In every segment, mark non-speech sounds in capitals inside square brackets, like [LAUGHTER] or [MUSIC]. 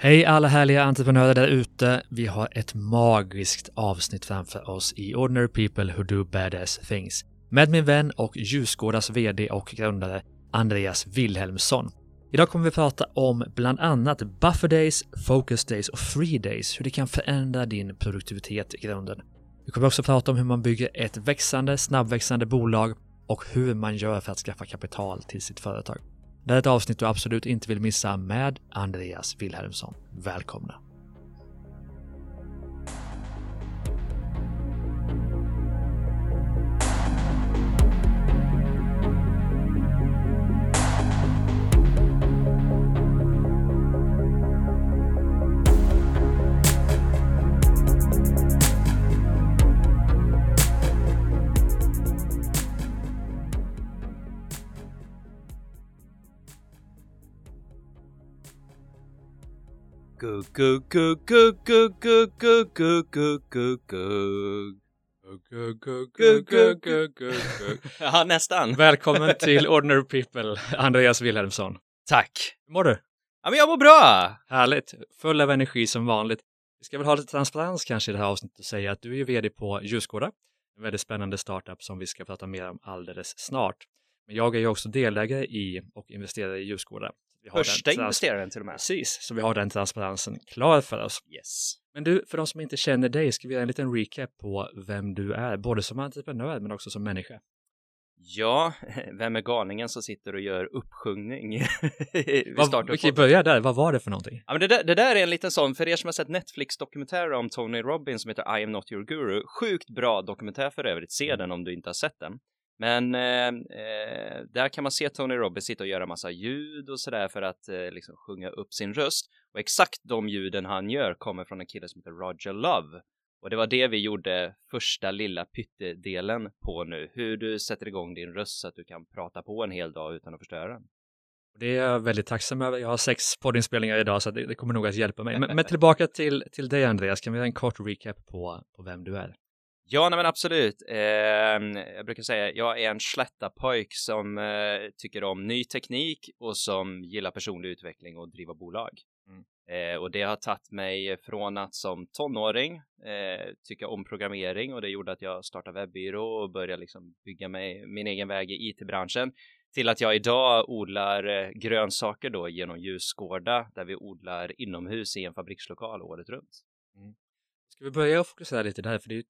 Hej alla härliga entreprenörer där ute. Vi har ett magiskt avsnitt framför oss i Ordinary People Who Do Badass Things med min vän och Ljusgårdas VD och grundare Andreas Wilhelmsson. Idag kommer vi prata om bland annat buffer days, focus days och free days, hur det kan förändra din produktivitet i grunden. Vi kommer också prata om hur man bygger ett växande, snabbväxande bolag och hur man gör för att skaffa kapital till sitt företag. Det här är ett avsnitt du absolut inte vill missa med Andreas Wilhelmsson. Välkomna! Gugg, gugg, gugg, gugg, gugg, gugg, gugg, gugg, gugg, gugg. Ja, nästan. Välkommen till Ordinary People, Andreas Wilhelmsson. Tack. Hur mår du? Ja, men jag mår bra. Härligt, full av energi som vanligt. Vi ska väl ha lite transparens kanske i det här avsnittet och säga att du är ju vd på Ljusgårda, en väldigt spännande startup som vi ska prata mer om alldeles snart. Men jag är ju också delägare i och investerare i Ljusgårda. Första investeraren till och med. Precis, så vi har den transparensen klar för oss. Yes. Men du, för de som inte känner dig, ska vi göra en liten recap på vem du är, både som entreprenör men också som människa. Ja, [LAUGHS] vem är galningen som sitter och gör uppsjungning? [LAUGHS] vi Vad, vi kan börja där, vad var det för någonting? Ja, men det, där, det där är en liten sån, för er som har sett Netflix-dokumentärer om Tony Robbins som heter I am not your guru, sjukt bra dokumentär för övrigt, se den om du inte har sett den. Men eh, eh, där kan man se Tony Robbins sitta och göra massa ljud och sådär för att eh, liksom sjunga upp sin röst. Och exakt de ljuden han gör kommer från en kille som heter Roger Love. Och det var det vi gjorde första lilla pyttedelen på nu, hur du sätter igång din röst så att du kan prata på en hel dag utan att förstöra den. Det är jag väldigt tacksam över. Jag har sex poddinspelningar idag så det, det kommer nog att hjälpa mig. Men, men tillbaka till, till dig Andreas, kan vi göra en kort recap på, på vem du är? Ja, nej men absolut. Eh, jag brukar säga jag är en slätta-pojk som eh, tycker om ny teknik och som gillar personlig utveckling och driva bolag. Mm. Eh, och det har tagit mig från att som tonåring eh, tycka om programmering och det gjorde att jag startade webbyrå och började liksom bygga mig min egen väg i IT-branschen till att jag idag odlar eh, grönsaker då genom ljusgårda där vi odlar inomhus i en fabrikslokal året runt. Ska vi börja fokusera lite där, för det är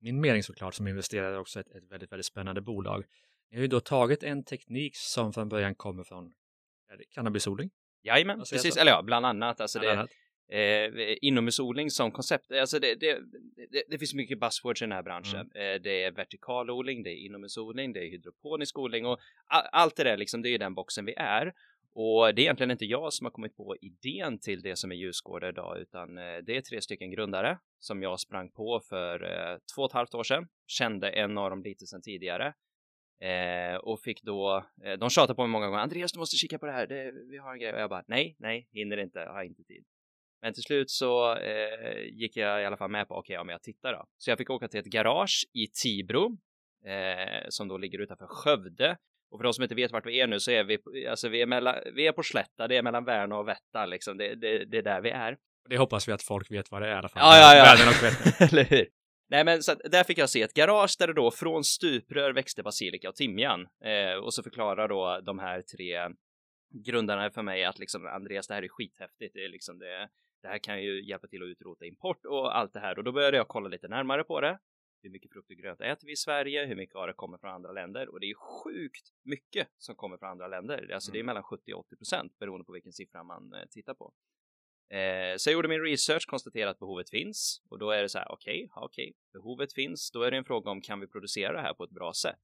min mening såklart som investerare också ett, ett väldigt, väldigt spännande bolag. Ni har ju då tagit en teknik som från början kommer från cannabisodling. Jajamän, precis, eller ja, bland annat. Alltså bland det, annat. eh, inomhusodling som koncept, alltså det, det, det, det finns mycket buzzwords i den här branschen. Eh, det är vertikalodling, det är inomhusodling, det är hydroponisk odling och a- allt det där liksom, det är den boxen vi är. Och det är egentligen inte jag som har kommit på idén till det som är ljusgårda idag, utan eh, det är tre stycken grundare som jag sprang på för eh, två och ett halvt år sedan. Kände en av dem lite sedan tidigare. Eh, och fick då, eh, de tjatade på mig många gånger, Andreas du måste kika på det här, det, vi har en grej. Och jag bara, nej, nej, hinner inte, har inte tid. Men till slut så eh, gick jag i alla fall med på, okej, ja, men jag tittar då. Så jag fick åka till ett garage i Tibro, eh, som då ligger utanför Skövde. Och för de som inte vet vart vi är nu så är vi, alltså vi är, mellan, vi är på Slätta, det är mellan Värnö och Vätta liksom, det, det, det är där vi är. Det hoppas vi att folk vet vad det är i alla fall. Ja, ja, ja. Världen och. [LAUGHS] Eller hur? Nej, men så att där fick jag se ett garage där det då från stuprör växte basilika och timjan. Eh, och så förklarar då de här tre grundarna för mig att liksom Andreas, det här är skithäftigt. Det är liksom det. Det här kan ju hjälpa till att utrota import och allt det här. Och då började jag kolla lite närmare på det. Hur mycket frukt och grönt äter vi i Sverige? Hur mycket av det kommer från andra länder? Och det är sjukt mycket som kommer från andra länder. Alltså det är mellan 70 och 80 procent beroende på vilken siffra man eh, tittar på. Eh, så jag gjorde min research, konstaterade att behovet finns och då är det så här, okej, ja, okej, behovet finns. Då är det en fråga om kan vi producera det här på ett bra sätt?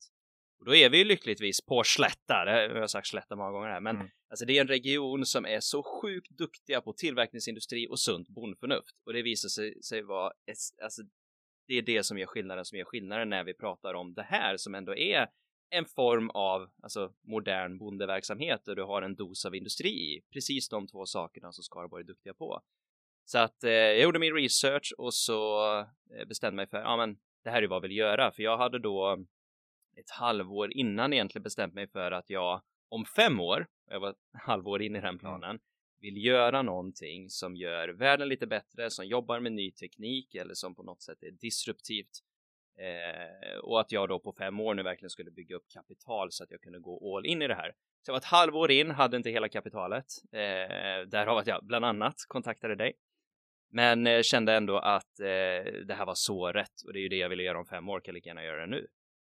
Och då är vi ju lyckligtvis på Slätta, det har jag sagt Slätta många gånger här, men Mm. alltså det är en region som är så sjukt duktiga på tillverkningsindustri och sunt bondförnuft och det visar sig, sig vara, alltså det är det som gör skillnaden som gör skillnaden när vi pratar om det här som ändå är en form av alltså, modern bondeverksamhet där du har en dos av industri i. Precis de två sakerna som Skaraborg är duktiga på. Så att eh, jag gjorde min research och så eh, bestämde mig för, ja men det här är vad jag vill göra, för jag hade då ett halvår innan egentligen bestämt mig för att jag om fem år, jag var halvår in i den planen, vill göra någonting som gör världen lite bättre, som jobbar med ny teknik eller som på något sätt är disruptivt. Eh, och att jag då på fem år nu verkligen skulle bygga upp kapital så att jag kunde gå all in i det här. Så jag var ett halvår in, hade inte hela kapitalet. Eh, därav att jag bland annat kontaktade dig. Men eh, kände ändå att eh, det här var så rätt och det är ju det jag ville göra om fem år, kan jag lika gärna göra det nu.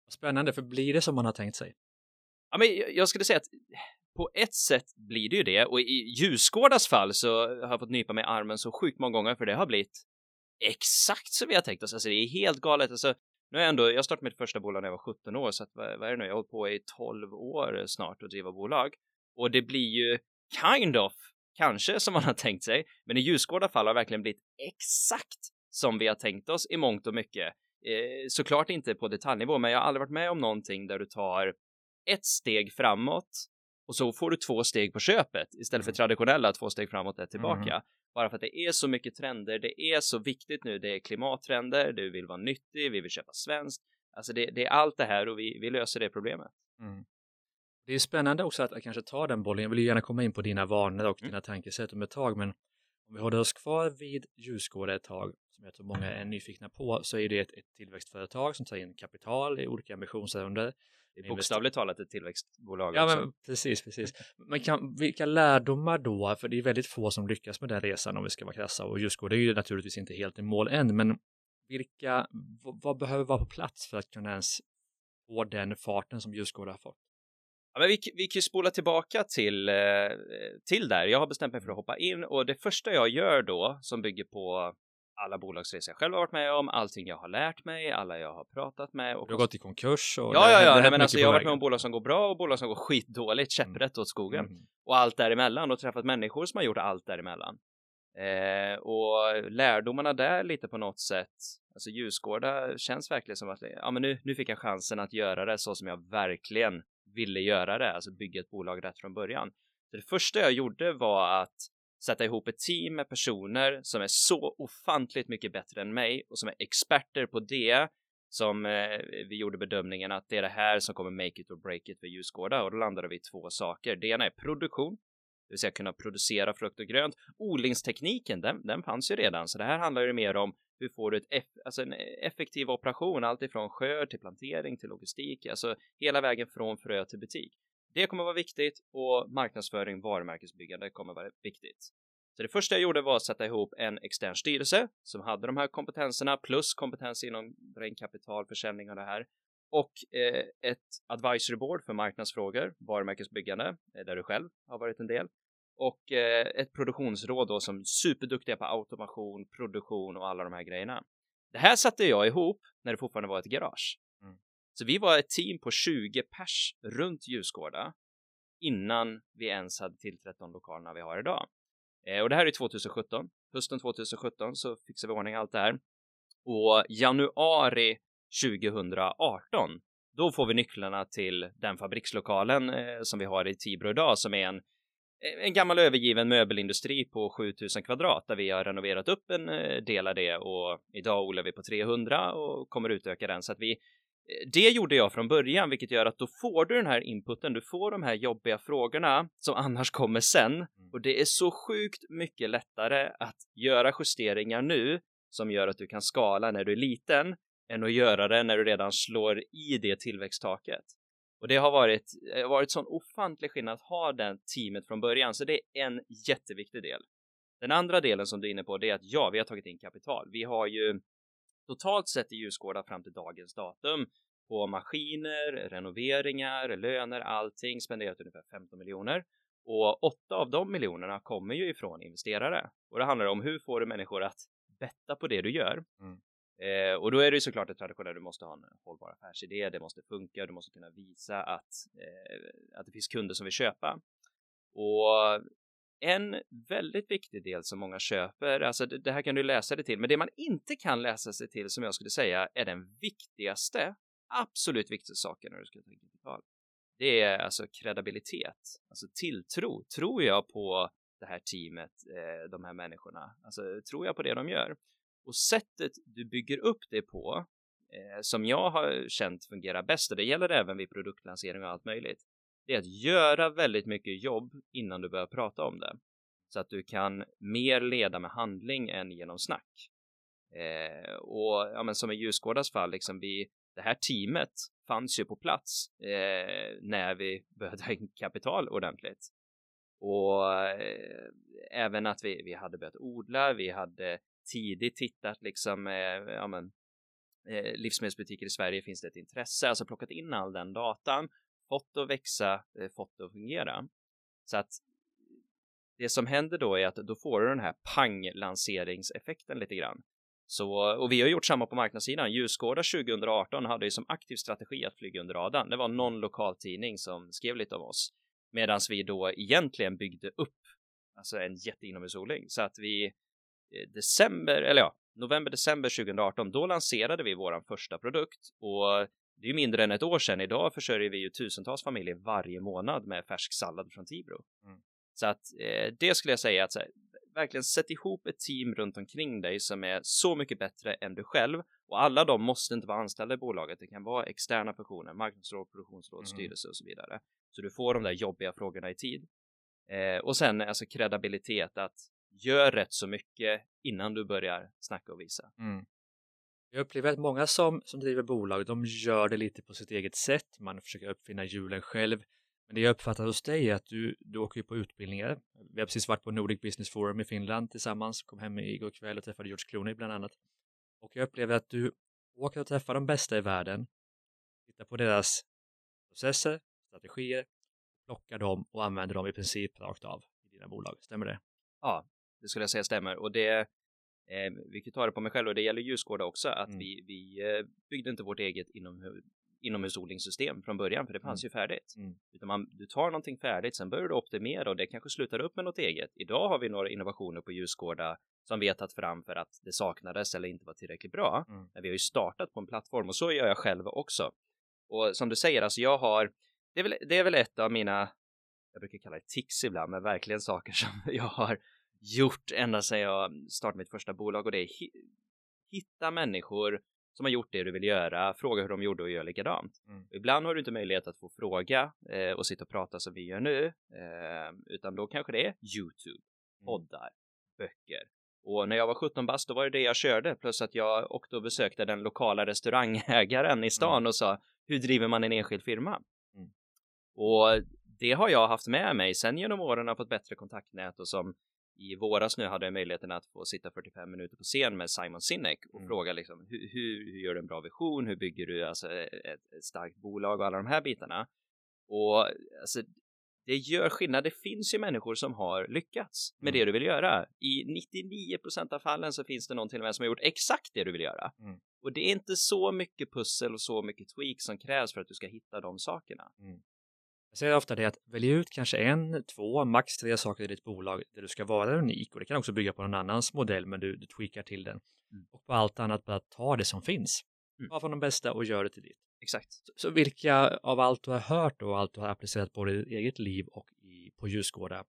Spännande, för blir det som man har tänkt sig? Ja, men jag skulle säga att på ett sätt blir det ju det och i Ljusgårdas fall så har jag fått nypa mig i armen så sjukt många gånger för det har blivit exakt som vi har tänkt oss. Alltså det är helt galet. Alltså, nu har jag ändå, jag startade mitt första bolag när jag var 17 år så att vad, vad är det nu? Jag har hållit på i 12 år snart att driva bolag och det blir ju kind of kanske som man har tänkt sig. Men i Ljusgårda fall har det verkligen blivit exakt som vi har tänkt oss i mångt och mycket. Eh, såklart inte på detaljnivå, men jag har aldrig varit med om någonting där du tar ett steg framåt och så får du två steg på köpet istället för mm. traditionella två steg framåt, ett tillbaka. Mm. Bara för att det är så mycket trender, det är så viktigt nu, det är klimattrender, du vill vara nyttig, vi vill köpa svenskt. Alltså det, det är allt det här och vi, vi löser det problemet. Mm. Det är spännande också att, att kanske ta den bollen. Jag vill ju gärna komma in på dina vanor och mm. dina tankesätt om ett tag, men om vi håller oss kvar vid Ljusgårda ett tag, som jag tror många är nyfikna på, så är det ett, ett tillväxtföretag som tar in kapital i olika ambitionsrunder. Bokstavligt talat ett tillväxtbolag. Ja, också. men precis, precis. Men kan, vilka lärdomar då? För det är väldigt få som lyckas med den resan om vi ska vara krassa och Ljusgårda är ju naturligtvis inte helt i mål än, men vilka, vad behöver vara på plats för att kunna ens få den farten som Ljusgårda har fått? Ja, men vi, vi kan ju spola tillbaka till, eh, till där. Jag har bestämt mig för att hoppa in och det första jag gör då som bygger på alla bolagsresor jag själv har varit med om, allting jag har lärt mig, alla jag har pratat med. Och du har gått i konkurs och Ja, ja, ja, nej, men alltså jag har varit med om bolag som går bra och bolag som går skitdåligt, mm. käpprätt åt skogen mm. och allt däremellan och träffat människor som har gjort allt däremellan. Eh, och lärdomarna där lite på något sätt, alltså Ljusgårda känns verkligen som att ja, men nu, nu fick jag chansen att göra det så som jag verkligen ville göra det, alltså bygga ett bolag rätt från början. Så det första jag gjorde var att sätta ihop ett team med personer som är så ofantligt mycket bättre än mig och som är experter på det som eh, vi gjorde bedömningen att det är det här som kommer make it or break it för Ljusgårda och då landade vi i två saker. Det ena är produktion, det vill säga kunna producera frukt och grönt. Odlingstekniken, den, den fanns ju redan, så det här handlar ju mer om hur får du ett eff alltså en effektiv operation, alltifrån skörd till plantering till logistik, alltså hela vägen från frö till butik. Det kommer vara viktigt och marknadsföring, varumärkesbyggande kommer vara viktigt. Så det första jag gjorde var att sätta ihop en extern styrelse som hade de här kompetenserna plus kompetens inom ren kapital, försäljning och det här och eh, ett advisory board för marknadsfrågor, varumärkesbyggande, eh, där du själv har varit en del och eh, ett produktionsråd då som superduktiga på automation, produktion och alla de här grejerna. Det här satte jag ihop när det fortfarande var ett garage. Så vi var ett team på 20 pers runt Ljusgårda innan vi ens hade tillträtt de lokalerna vi har idag. Eh, och det här är 2017. Hösten 2017 så fixade vi ordning allt det här. Och januari 2018 då får vi nycklarna till den fabrikslokalen eh, som vi har i Tibro idag som är en eh, en gammal övergiven möbelindustri på 7000 kvadrat där vi har renoverat upp en eh, del av det och idag odlar vi på 300 och kommer utöka den så att vi det gjorde jag från början, vilket gör att då får du den här inputen, du får de här jobbiga frågorna som annars kommer sen mm. och det är så sjukt mycket lättare att göra justeringar nu som gör att du kan skala när du är liten än att göra det när du redan slår i det tillväxttaket. Och det har varit, varit sån ofantlig skillnad att ha det teamet från början, så det är en jätteviktig del. Den andra delen som du är inne på, det är att ja, vi har tagit in kapital. Vi har ju totalt sett i Ljusgårda fram till dagens datum på maskiner, renoveringar, löner, allting spenderat ungefär 15 miljoner. Och åtta av de miljonerna kommer ju ifrån investerare. Och det handlar om hur får du människor att betta på det du gör. Mm. Eh, och då är det ju såklart det traditionella, du måste ha en hållbar affärsidé, det måste funka, du måste kunna visa att, eh, att det finns kunder som vill köpa. Och en väldigt viktig del som många köper, alltså det, det här kan du läsa dig till, men det man inte kan läsa sig till som jag skulle säga är den viktigaste, absolut viktigaste saken när du ska tänka digital. Det är alltså kredibilitet, alltså tilltro. Tror jag på det här teamet, eh, de här människorna? Alltså tror jag på det de gör? Och sättet du bygger upp det på, eh, som jag har känt fungerar bäst, och det gäller även vid produktlansering och allt möjligt, det är att göra väldigt mycket jobb innan du börjar prata om det. så att du kan mer leda med handling än genom snack. Eh, och ja, men som i Ljusgårdas fall, liksom vi, det här teamet fanns ju på plats eh, när vi [LAUGHS] började ha in kapital ordentligt. Och eh, även att vi, vi hade börjat odla, vi hade tidigt tittat liksom, eh, ja men, eh, livsmedelsbutiker i Sverige finns det ett intresse, alltså plockat in all den datan, fått det att växa, eh, fått det att fungera. Så att det som händer då är att då får du den här pang-lanseringseffekten lite grann. Så, och vi har gjort samma på marknadssidan. Ljusgårda 2018 hade ju som aktiv strategi att flyga under radarn. Det var någon lokaltidning som skrev lite om oss. Medan vi då egentligen byggde upp alltså en jätteinomhusodling. Så att vi eh, december, eller ja, november, december 2018, då lanserade vi våran första produkt och det är ju mindre än ett år sedan. Idag försörjer vi ju tusentals familjer varje månad med färsk sallad från Tibro. Mm. Så att eh, det skulle jag säga att här, verkligen sätt ihop ett team runt omkring dig som är så mycket bättre än du själv och alla de måste inte vara anställda i bolaget. Det kan vara externa personer, marknadsråd, produktionsråd, mm. styrelse och så vidare. Så du får de där jobbiga frågorna i tid. Eh, och sen alltså kredibilitet att gör rätt så mycket innan du börjar snacka och visa. Mm. Jag upplever att många som, som driver bolag, de gör det lite på sitt eget sätt. Man försöker uppfinna hjulen själv. Men det jag uppfattar hos dig är att du, du åker på utbildningar. Vi har precis varit på Nordic Business Forum i Finland tillsammans, kom hem igår kväll och träffade George Clooney bland annat. Och jag upplever att du åker och träffar de bästa i världen, tittar på deras processer, strategier, plockar dem och använder dem i princip rakt av i dina bolag. Stämmer det? Ja, det skulle jag säga stämmer. Och det, eh, vi kan ta det på mig själv och det gäller Ljusgårda också, att mm. vi, vi eh, byggde inte vårt eget inom, inomhusodlingssystem från början, för det fanns mm. ju färdigt. Mm. Utan man, du tar någonting färdigt, sen börjar du optimera och det kanske slutar upp med något eget. Idag har vi några innovationer på Ljusgårda som vi har tagit fram för att det saknades eller inte var tillräckligt bra. Mm. Men vi har ju startat på en plattform och så gör jag själv också. Och som du säger, alltså jag har, det är väl, det är väl ett av mina, jag brukar kalla det tics ibland, men verkligen saker [LAUGHS] som jag har gjort ända sedan jag startade mitt första bolag och det är hitta människor som har gjort det du vill göra, fråga hur de gjorde och gör likadant. Mm. Ibland har du inte möjlighet att få fråga eh, och sitta och prata som vi gör nu, eh, utan då kanske det är YouTube, mm. poddar, böcker. Och när jag var 17 bast, då var det det jag körde, plus att jag också besökte den lokala restaurangägaren i stan mm. och sa, hur driver man en enskild firma? Mm. Och det har jag haft med mig sen genom åren har fått bättre kontaktnät och som i våras nu hade jag möjligheten att få sitta 45 minuter på scen med Simon Sinek och mm. fråga liksom hur, hur, hur, gör du en bra vision? Hur bygger du alltså ett, ett starkt bolag och alla de här bitarna? Och alltså, det gör skillnad. Det finns ju människor som har lyckats med mm. det du vill göra. I 99% av fallen så finns det någon till och med som har gjort exakt det du vill göra. Mm. Och det är inte så mycket pussel och så mycket tweak som krävs för att du ska hitta de sakerna. Mm. Jag säger ofta det att välja ut kanske en, två, max tre saker i ditt bolag där du ska vara unik och det kan också bygga på någon annans modell men du, du tweakar till den. Mm. Och på allt annat bara ta det som finns. Mm. Ta från de bästa och gör det till ditt. Exakt. Så, så, vilka av allt du har hört och allt du har applicerat på ditt eget liv och i, på ljusgårda,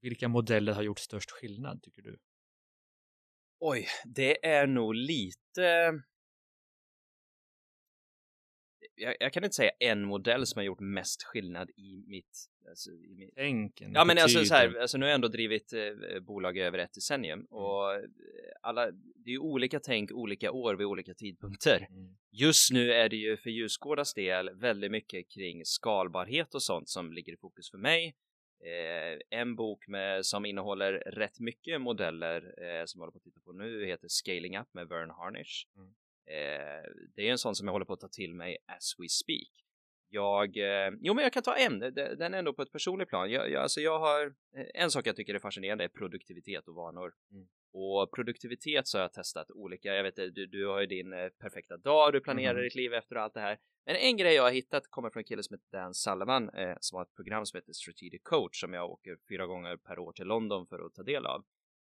vilka modeller har gjort störst skillnad tycker du? Oj, det är nog lite jag, jag, kan inte säga en modell som har gjort mest skillnad i mitt... Alltså, i mitt... Tänken, ja men alltså så här, alltså nu har jag ändå drivit eh, bolag över ett decennium mm. och eh, alla, det är ju olika tänk olika år vid olika tidpunkter. Mm. Just nu är det ju för Ljusgårdas del väldigt mycket kring skalbarhet och sånt som ligger i fokus för mig. Eh, en bok med, som innehåller rätt mycket modeller eh, som jag håller på att titta på nu heter Scaling Up med Vern Harnish. Mm. Eh, det är en sån som jag håller på att ta till mig as we speak. Jag, eh, jo men jag kan ta en, den är ändå på ett personligt plan. Jag, jag, alltså jag har, eh, en sak jag tycker är fascinerande är produktivitet och vanor. Mm. Och produktivitet så har jag testat olika, jag vet du, du har ju din eh, perfekta dag, du planerar mm. ditt liv efter allt det här. Men en grej jag har hittat kommer från en kille som heter Dan Sullivan eh, som har ett program som heter Strategic Coach som jag åker fyra gånger per år till London för att ta del av.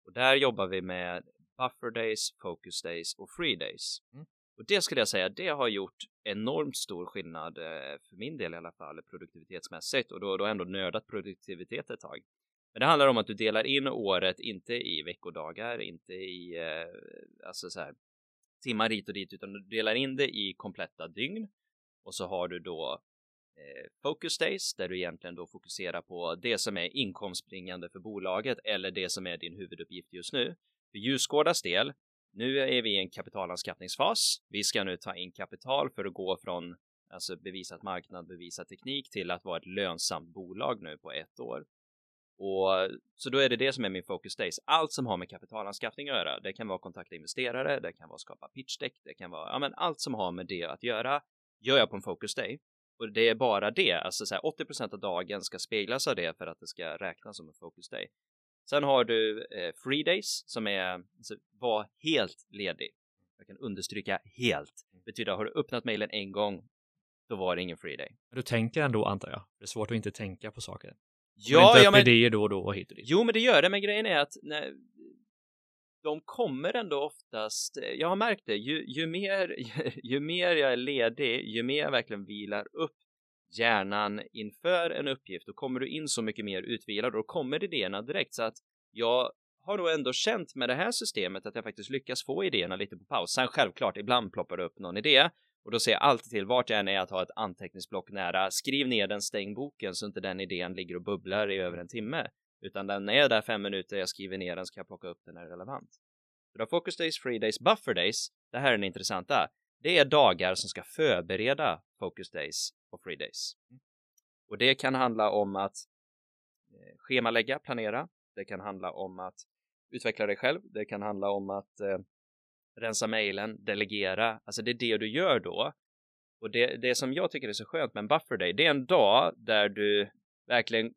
Och där jobbar vi med buffer days, focus days och free days. Mm. Och det skulle jag säga, det har gjort enormt stor skillnad eh, för min del i alla fall produktivitetsmässigt och då, då ändå nördat produktivitet ett tag. Men det handlar om att du delar in året inte i veckodagar, inte i eh, alltså så här, timmar hit och dit, utan du delar in det i kompletta dygn och så har du då eh, focus days där du egentligen då fokuserar på det som är inkomstbringande för bolaget eller det som är din huvuduppgift just nu. För Ljusgårdas del, nu är vi i en kapitalanskaffningsfas. Vi ska nu ta in kapital för att gå från alltså bevisat marknad, bevisat teknik till att vara ett lönsamt bolag nu på ett år. Och så då är det det som är min focus days. Allt som har med kapitalanskaffning att göra. Det kan vara kontakta investerare, det kan vara skapa pitch deck, det kan vara ja, men allt som har med det att göra gör jag på en focus day. Och det är bara det, alltså så här, 80% av dagen ska speglas av det för att det ska räknas som en focus day. Sen har du eh, free days som är alltså, var helt ledig. Jag kan understryka helt. Betyder har du öppnat mejlen en gång, då var det ingen free day. Men du tänker ändå antar jag. Det är svårt att inte tänka på saker. Ja, inte ja, men, idéer då och då och hit och dit. jo, men det gör det. Men grejen är att när, de kommer ändå oftast. Jag har märkt det. Ju, ju mer, ju, [LAUGHS] ju mer jag är ledig, ju mer jag verkligen vilar upp hjärnan inför en uppgift, då kommer du in så mycket mer utvilad och då kommer idéerna direkt så att jag har nog ändå känt med det här systemet att jag faktiskt lyckas få idéerna lite på paus. Sen självklart, ibland ploppar det upp någon idé och då säger jag alltid till vart jag än är att ha ett anteckningsblock nära. Skriv ner den, stäng boken så inte den idén ligger och bubblar i över en timme. Utan den är där fem minuter, jag skriver ner den, så kan jag plocka upp den när det är relevant. Så då focus days, free days, buffer days. Det här är den intressanta. Det är dagar som ska förbereda focus days och free days. Och det kan handla om att eh, schemalägga, planera. Det kan handla om att utveckla dig själv. Det kan handla om att eh, rensa mejlen, delegera. Alltså det är det du gör då. Och det, det som jag tycker är så skönt med en buffer day, det är en dag där du verkligen,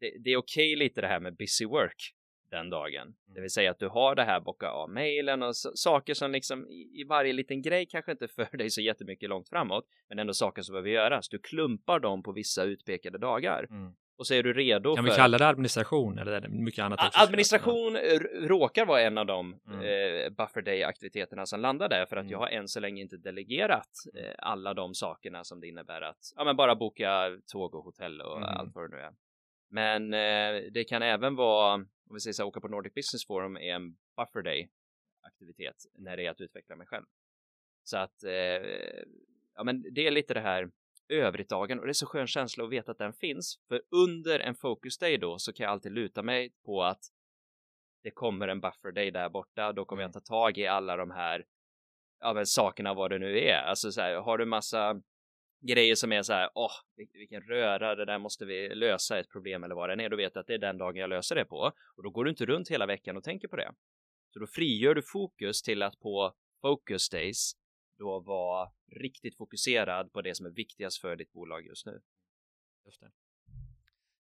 det, det är okej okay lite det här med busy work den dagen. Det vill säga att du har det här bocka av mejlen och saker som liksom i, i, varje liten grej kanske inte för dig så jättemycket långt framåt, men ändå saker som behöver göras. Du klumpar dem på vissa utpekade dagar. Mm och så är du redo Kan för... vi kalla det administration eller är det mycket annat? Också administration råkar vara en av de mm. eh, buffer day aktiviteterna som landar där för att mm. jag har än så länge inte delegerat mm. eh, alla de sakerna som det innebär att ja, men bara boka tåg och hotell och mm. allt vad det nu är. Men eh, det kan även vara, om vi säger så här, åka på Nordic Business Forum är en buffer day aktivitet när det är att utveckla mig själv. Så att, eh, ja men det är lite det här övrigt-dagen och det är så skön känsla att veta att den finns. För under en focus day då så kan jag alltid luta mig på att det kommer en buffer day där borta. Då kommer jag mm. ta tag i alla de här ja, men sakerna vad det nu är. Alltså så här, har du massa grejer som är så här, åh, vilken röra, det där måste vi lösa ett problem eller vad det är, då vet du att det är den dagen jag löser det på. Och då går du inte runt hela veckan och tänker på det. Så då frigör du fokus till att på focus days då vara riktigt fokuserad på det som är viktigast för ditt bolag just nu. Just det.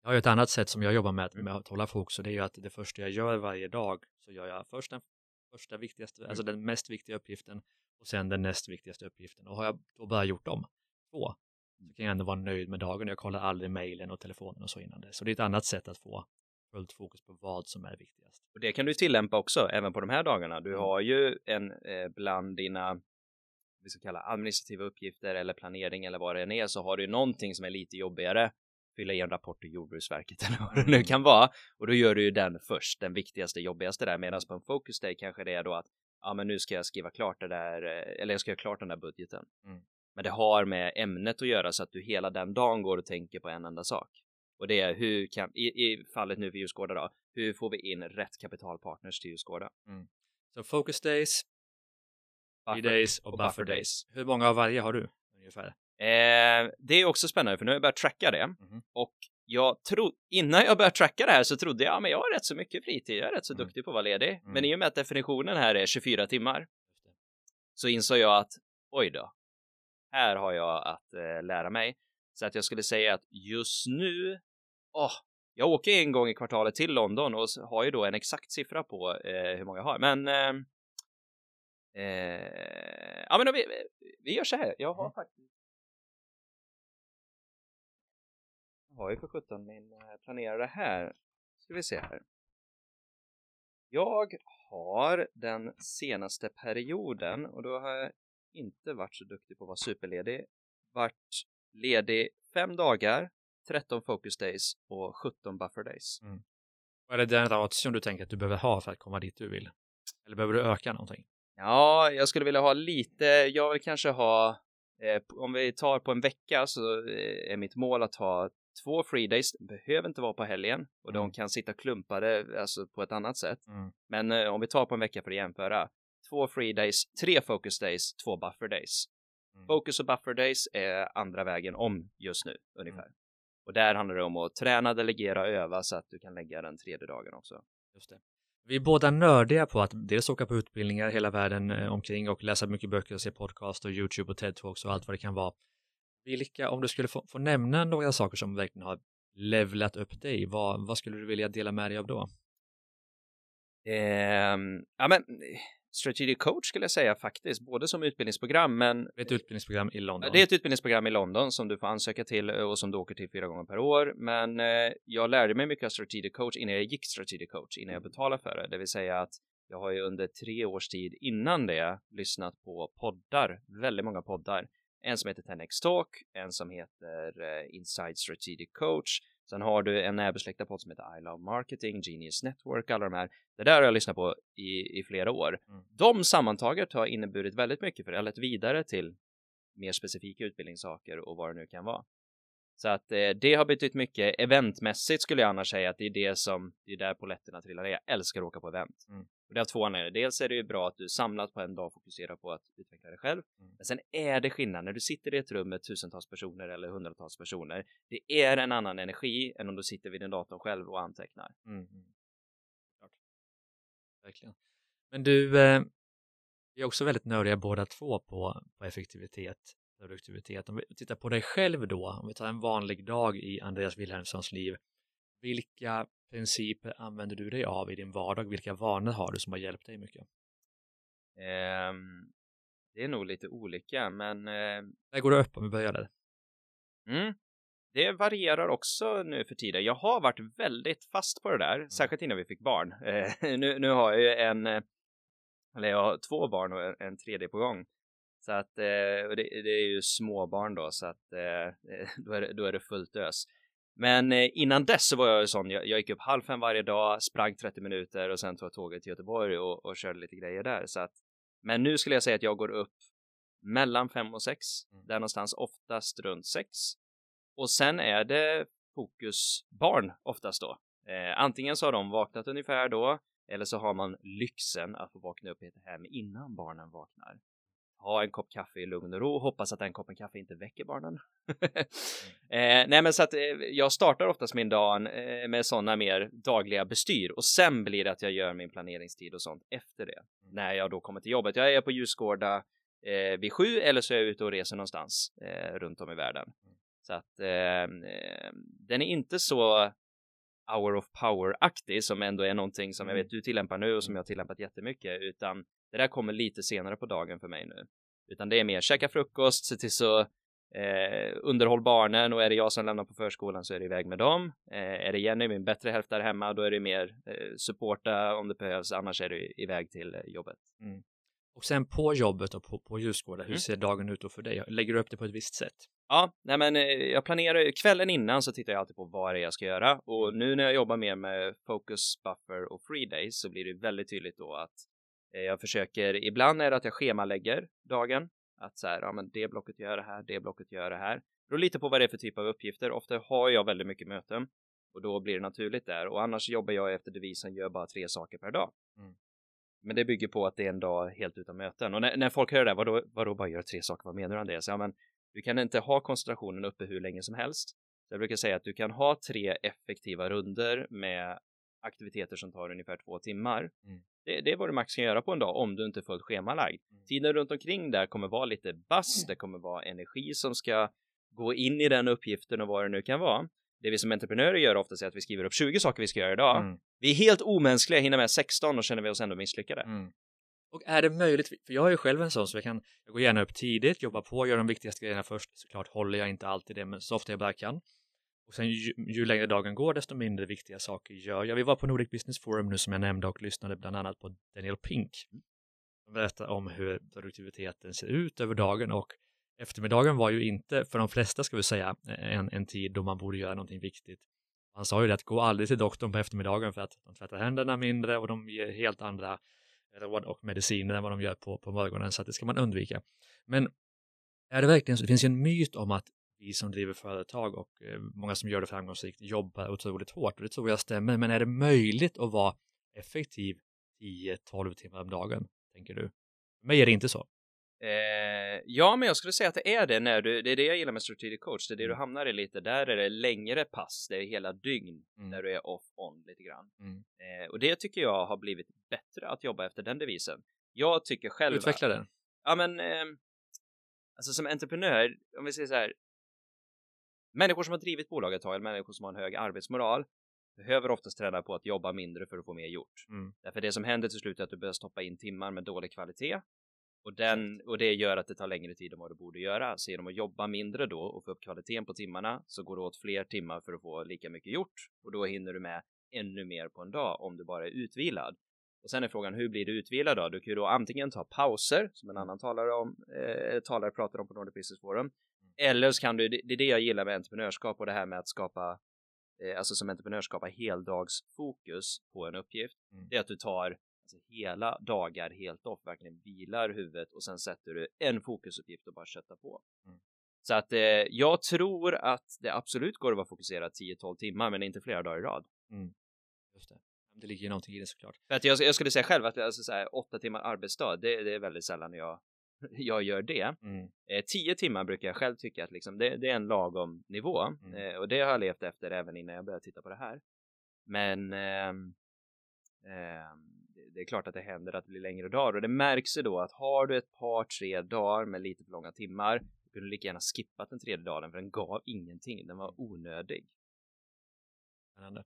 Jag har ju ett annat sätt som jag jobbar med, med att hålla fokus och det är ju att det första jag gör varje dag så gör jag först den första viktigaste, alltså den mest viktiga uppgiften och sen den näst viktigaste uppgiften. Och har jag då bara gjort dem två så kan jag ändå vara nöjd med dagen. Jag kollar aldrig mejlen och telefonen och så innan det. Så det är ett annat sätt att få fullt fokus på vad som är viktigast. Och det kan du tillämpa också även på de här dagarna. Du mm. har ju en eh, bland dina vi ska kalla administrativa uppgifter eller planering eller vad det än är så har du någonting som är lite jobbigare fylla i en rapport till Jordbruksverket [LAUGHS] eller vad det nu kan vara och då gör du ju den först, den viktigaste, jobbigaste där medan på en focus day kanske det är då att ja men nu ska jag skriva klart det där eh, eller jag ska göra klart den där budgeten. Mm. Men det har med ämnet att göra så att du hela den dagen går och tänker på en enda sak. Och det är hur kan, i, i fallet nu för Djurgårda då, hur får vi in rätt kapitalpartners till Djurgårda? Mm. Så focus days, Free days och, och buffer, buffer days. days. Hur många av varje har du ungefär? Eh, det är också spännande för nu har jag börjat tracka det mm och jag tror innan jag började tracka det här så trodde jag, ja, men jag har rätt så mycket fritid, jag är rätt så mm. duktig på att vara ledig. Mm. Men i och med att definitionen här är 24 timmar så insåg jag att oj då, här har jag att eh, lära mig. Så att jag skulle säga att just nu, åh, jag åker en gång i kvartalet till London och har ju då en exakt siffra på eh, hur många jag har. Men eh, Eh, ja, men vi, vi gör så här. Jag har mm. faktiskt. Jag har ju för sjutton min eh, planerare här. Ska vi se här. Jag har den senaste perioden och då har jag inte varit så duktig på att vara superledig. Varit ledig fem dagar, 13 focus days och 17 buffer days. Mm. Vad är det den ration du tänker att du behöver ha för att komma dit du vill? Eller behöver du öka någonting? Ja, jag skulle vilja ha lite, jag vill kanske ha Eh, om vi tar på en vecka så eh, är mitt mål att ha två free days, behöver inte vara på helgen och mm. de kan sitta klumpade alltså på ett annat sätt. Mm. Men eh, om vi tar på en vecka för att jämföra, två free days, tre focus days, två buffer days. Mm. Focus och buffer days är andra vägen om just nu ungefär. Mm. Och där handlar det om att träna, delegera, öva så att du kan lägga den tredje dagen också. Just det. Vi är båda nördiga på att dels åka på utbildningar hela världen eh, omkring och läsa mycket böcker och se podcast och YouTube och TED-talks och allt vad det kan vara. Vilka, om du skulle få, få nämna några saker som verkligen har levlat upp dig, vad, vad skulle du vilja dela med dig av då? Eh, ja men Strategic coach skulle jag säga faktiskt, både som utbildningsprogram men... Ett utbildningsprogram i London. Det är ett utbildningsprogram i London som du får ansöka till eh, och som du åker till fyra gånger per år. Men eh, jag lärde mig mycket av Strategic coach innan jag gick Strategic coach, innan jag betalade för det. Det vill säga att jag har ju under tre års tid innan det lyssnat på poddar, väldigt många poddar. En som heter 10x Talk, en som heter eh, Inside Strategic Coach, Sen har du en närbesläktad podd som heter I Love Marketing, Genius Network, alla de här. Det där har jag lyssnat på i, i flera år. Mm. De sammantaget har inneburit väldigt mycket för det. Jag har lett vidare till mer specifika utbildningssaker och vad det nu kan vara. Så att eh, det har betytt mycket. Eventmässigt skulle jag annars säga att det är det som, det är där poletterna trillar ner. Jag älskar att åka på event. Mm. Och det har två anledningar. Dels är det ju bra att du samlat på en dag fokuserar på att utveckla dig själv. Mm. Men sen är det skillnad när du sitter i ett rum med tusentals personer eller hundratals personer. Det är en annan energi än om du sitter vid din dator själv och antecknar. Mm. mm. Verkligen. Men du, eh, vi är också väldigt nördiga båda två på, på effektivitet produktivitet. Om vi tittar på dig själv då, om vi tar en vanlig dag i Andreas Wilhelmssons liv, vilka principer använder du dig av i din vardag? Vilka vanor har du som har hjälpt dig mycket? Um, det är nog lite olika, men... Uh... Där går det upp om vi börjar där. Mm. Det varierar också nu för tiden. Jag har varit väldigt fast på det där, mm. särskilt innan vi fick barn. Uh, [LAUGHS] nu, nu har jag ju en, eh, eller jag har två barn och en, en tredje på gång. Så att, eh, det, det, är ju småbarn då, så att eh, [LAUGHS] då, är det, då är det fullt ös. Men eh, innan dess så var jag ju sån, jag, jag gick upp halv fem varje dag, sprang 30 minuter och sen tog jag tåget till Göteborg och, och körde lite grejer där. Så att, men nu skulle jag säga att jag går upp mellan fem och sex, mm. där någonstans oftast runt sex. Och sen är det fokus barn oftast då. Eh, antingen så har de vaknat ungefär då, eller så har man lyxen att få vakna upp i hem innan barnen vaknar ha en kopp kaffe i lugn och ro och hoppas att den koppen kaffe inte väcker barnen. [LAUGHS] eh, nej men så att eh, jag startar oftast min dag eh, med sådana mer dagliga bestyr och sen blir det att jag gör min planeringstid och sånt efter det. Mm. När jag då kommer till jobbet. Jag är på Ljusgårda eh, vid sju eller så är jag ute och reser någonstans eh, runt om i världen. Mm. Så att ehm, eh, den är inte så hour of power-aktig som ändå är någonting som jag mm. vet du tillämpar nu och som jag tillämpat jättemycket utan det där kommer lite senare på dagen för mig nu. Utan det är mer käka frukost, se till så eh, underhåll barnen och är det jag som lämnar på förskolan så är det iväg med dem. Eh, är det Jenny, min bättre hälft där hemma, då är det mer eh, supporta om det behövs, annars är det iväg till eh, jobbet. Mm. Och sen på jobbet och på, på Ljusgårda, hur mm. ser dagen ut då för dig? Lägger du upp det på ett visst sätt? Ja, nej men eh, jag planerar kvällen innan så tittar jag alltid på vad det är jag ska göra och mm. nu när jag jobbar mer med focus, buffer och free days så blir det väldigt tydligt då att jag försöker, ibland är det att jag schemalägger dagen. Att så här, ja men det blocket gör det här, det blocket gör det här. Det beror lite på vad det är för typ av uppgifter. Ofta har jag väldigt mycket möten och då blir det naturligt där. Och annars jobbar jag efter devisen gör bara tre saker per dag. Mm. Men det bygger på att det är en dag helt utan möten. Och när, när folk hör det vadå, vadå bara gör tre saker, vad menar du Andreas? Ja men du kan inte ha koncentrationen uppe hur länge som helst. Så jag brukar säga att du kan ha tre effektiva runder med aktiviteter som tar ungefär två timmar. Mm. Det, det är vad du max kan göra på en dag om du inte är fullt schemalagd. Mm. Tiden runt omkring där kommer vara lite bass, det kommer vara energi som ska gå in i den uppgiften och vad det nu kan vara. Det vi som entreprenörer gör ofta är att vi skriver upp 20 saker vi ska göra idag. Mm. Vi är helt omänskliga, hinner med 16 och känner vi oss ändå misslyckade. Mm. Och är det möjligt, för jag är ju själv en sån så jag kan, jag går gärna upp tidigt, jobbar på, gör de viktigaste grejerna först. Såklart håller jag inte alltid det, men så ofta jag bara kan. Och sen ju, ju, längre dagen går, desto mindre viktiga saker gör jag. Vi var på Nordic Business Forum nu som jag nämnde och lyssnade bland annat på Daniel Pink. Han berättar om hur produktiviteten ser ut över dagen och eftermiddagen var ju inte, för de flesta ska vi säga, en, en tid då man borde göra någonting viktigt. Han sa ju det att gå aldrig till doktorn på eftermiddagen för att de tvättar händerna mindre och de ger helt andra råd och mediciner än vad de gör på, på morgonen så att det ska man undvika. Men Är det verkligen så? Det finns ju en myt om att vi som driver företag och eh, många som gör det framgångsrikt jobbar otroligt hårt och det tror jag stämmer. Men är det möjligt att vara effektiv 10-12 timmar om dagen, tänker du? För mig är det inte så. Eh, ja, men jag skulle säga att det är det när du, det är det jag gillar med strategic coach, det är det du Mm. hamnar i lite, där är det längre pass, det är hela dygn Mm. där du är off-on lite grann. Mm. Eh, och det tycker jag har blivit bättre att jobba efter den devisen. Jag tycker själv Utveckla den. Ja, men eh, alltså som entreprenör, om vi säger så här. Människor som har drivit bolag ett tag, eller människor som har en hög arbetsmoral, behöver oftast träna på att jobba mindre för att få mer gjort. Mm. Därför det som händer till slut är att du börjar stoppa in timmar med dålig kvalitet och, den, och det gör att det tar längre tid än vad du borde göra. Så genom att jobba mindre då och få upp kvaliteten på timmarna så går det åt fler timmar för att få lika mycket gjort och då hinner du med ännu mer på en dag om du bara är utvilad. Och sen är frågan hur blir du utvilad då? Du kan ju då antingen ta pauser som en annan talare om eh, talare pratar om på Nordic Business Forum. Eller så kan du, det är det jag gillar med entreprenörskap och det här med att skapa eh, alltså som entreprenör skapa heldagsfokus på en uppgift. Mm. Det är att du tar alltså, hela dagar helt off, verkligen vilar huvudet och sen sätter du en fokusuppgift och bara köttar på. Mm. Så att eh, jag tror att det absolut går att vara fokuserad 10-12 timmar, men inte flera dagar i rad. Just det. det ligger ju någonting i det såklart. För att jag, jag skulle säga själv att alltså, så här, åtta timmar arbetsdag, det, det är väldigt sällan jag, [LAUGHS] jag gör det. Mm. Eh, tio timmar brukar jag själv tycka att liksom, det, det är en lagom nivå Mm. eh, och det har jag levt efter även innan jag började titta på det här. Men ehm, ehm, det- är klart att det händer att det blir längre dagar och det märks ju då att har du ett par tre dagar med lite för långa timmar då kunde du lika gärna skippat den tredje dagen för den gav ingenting, den var onödig. Spännande.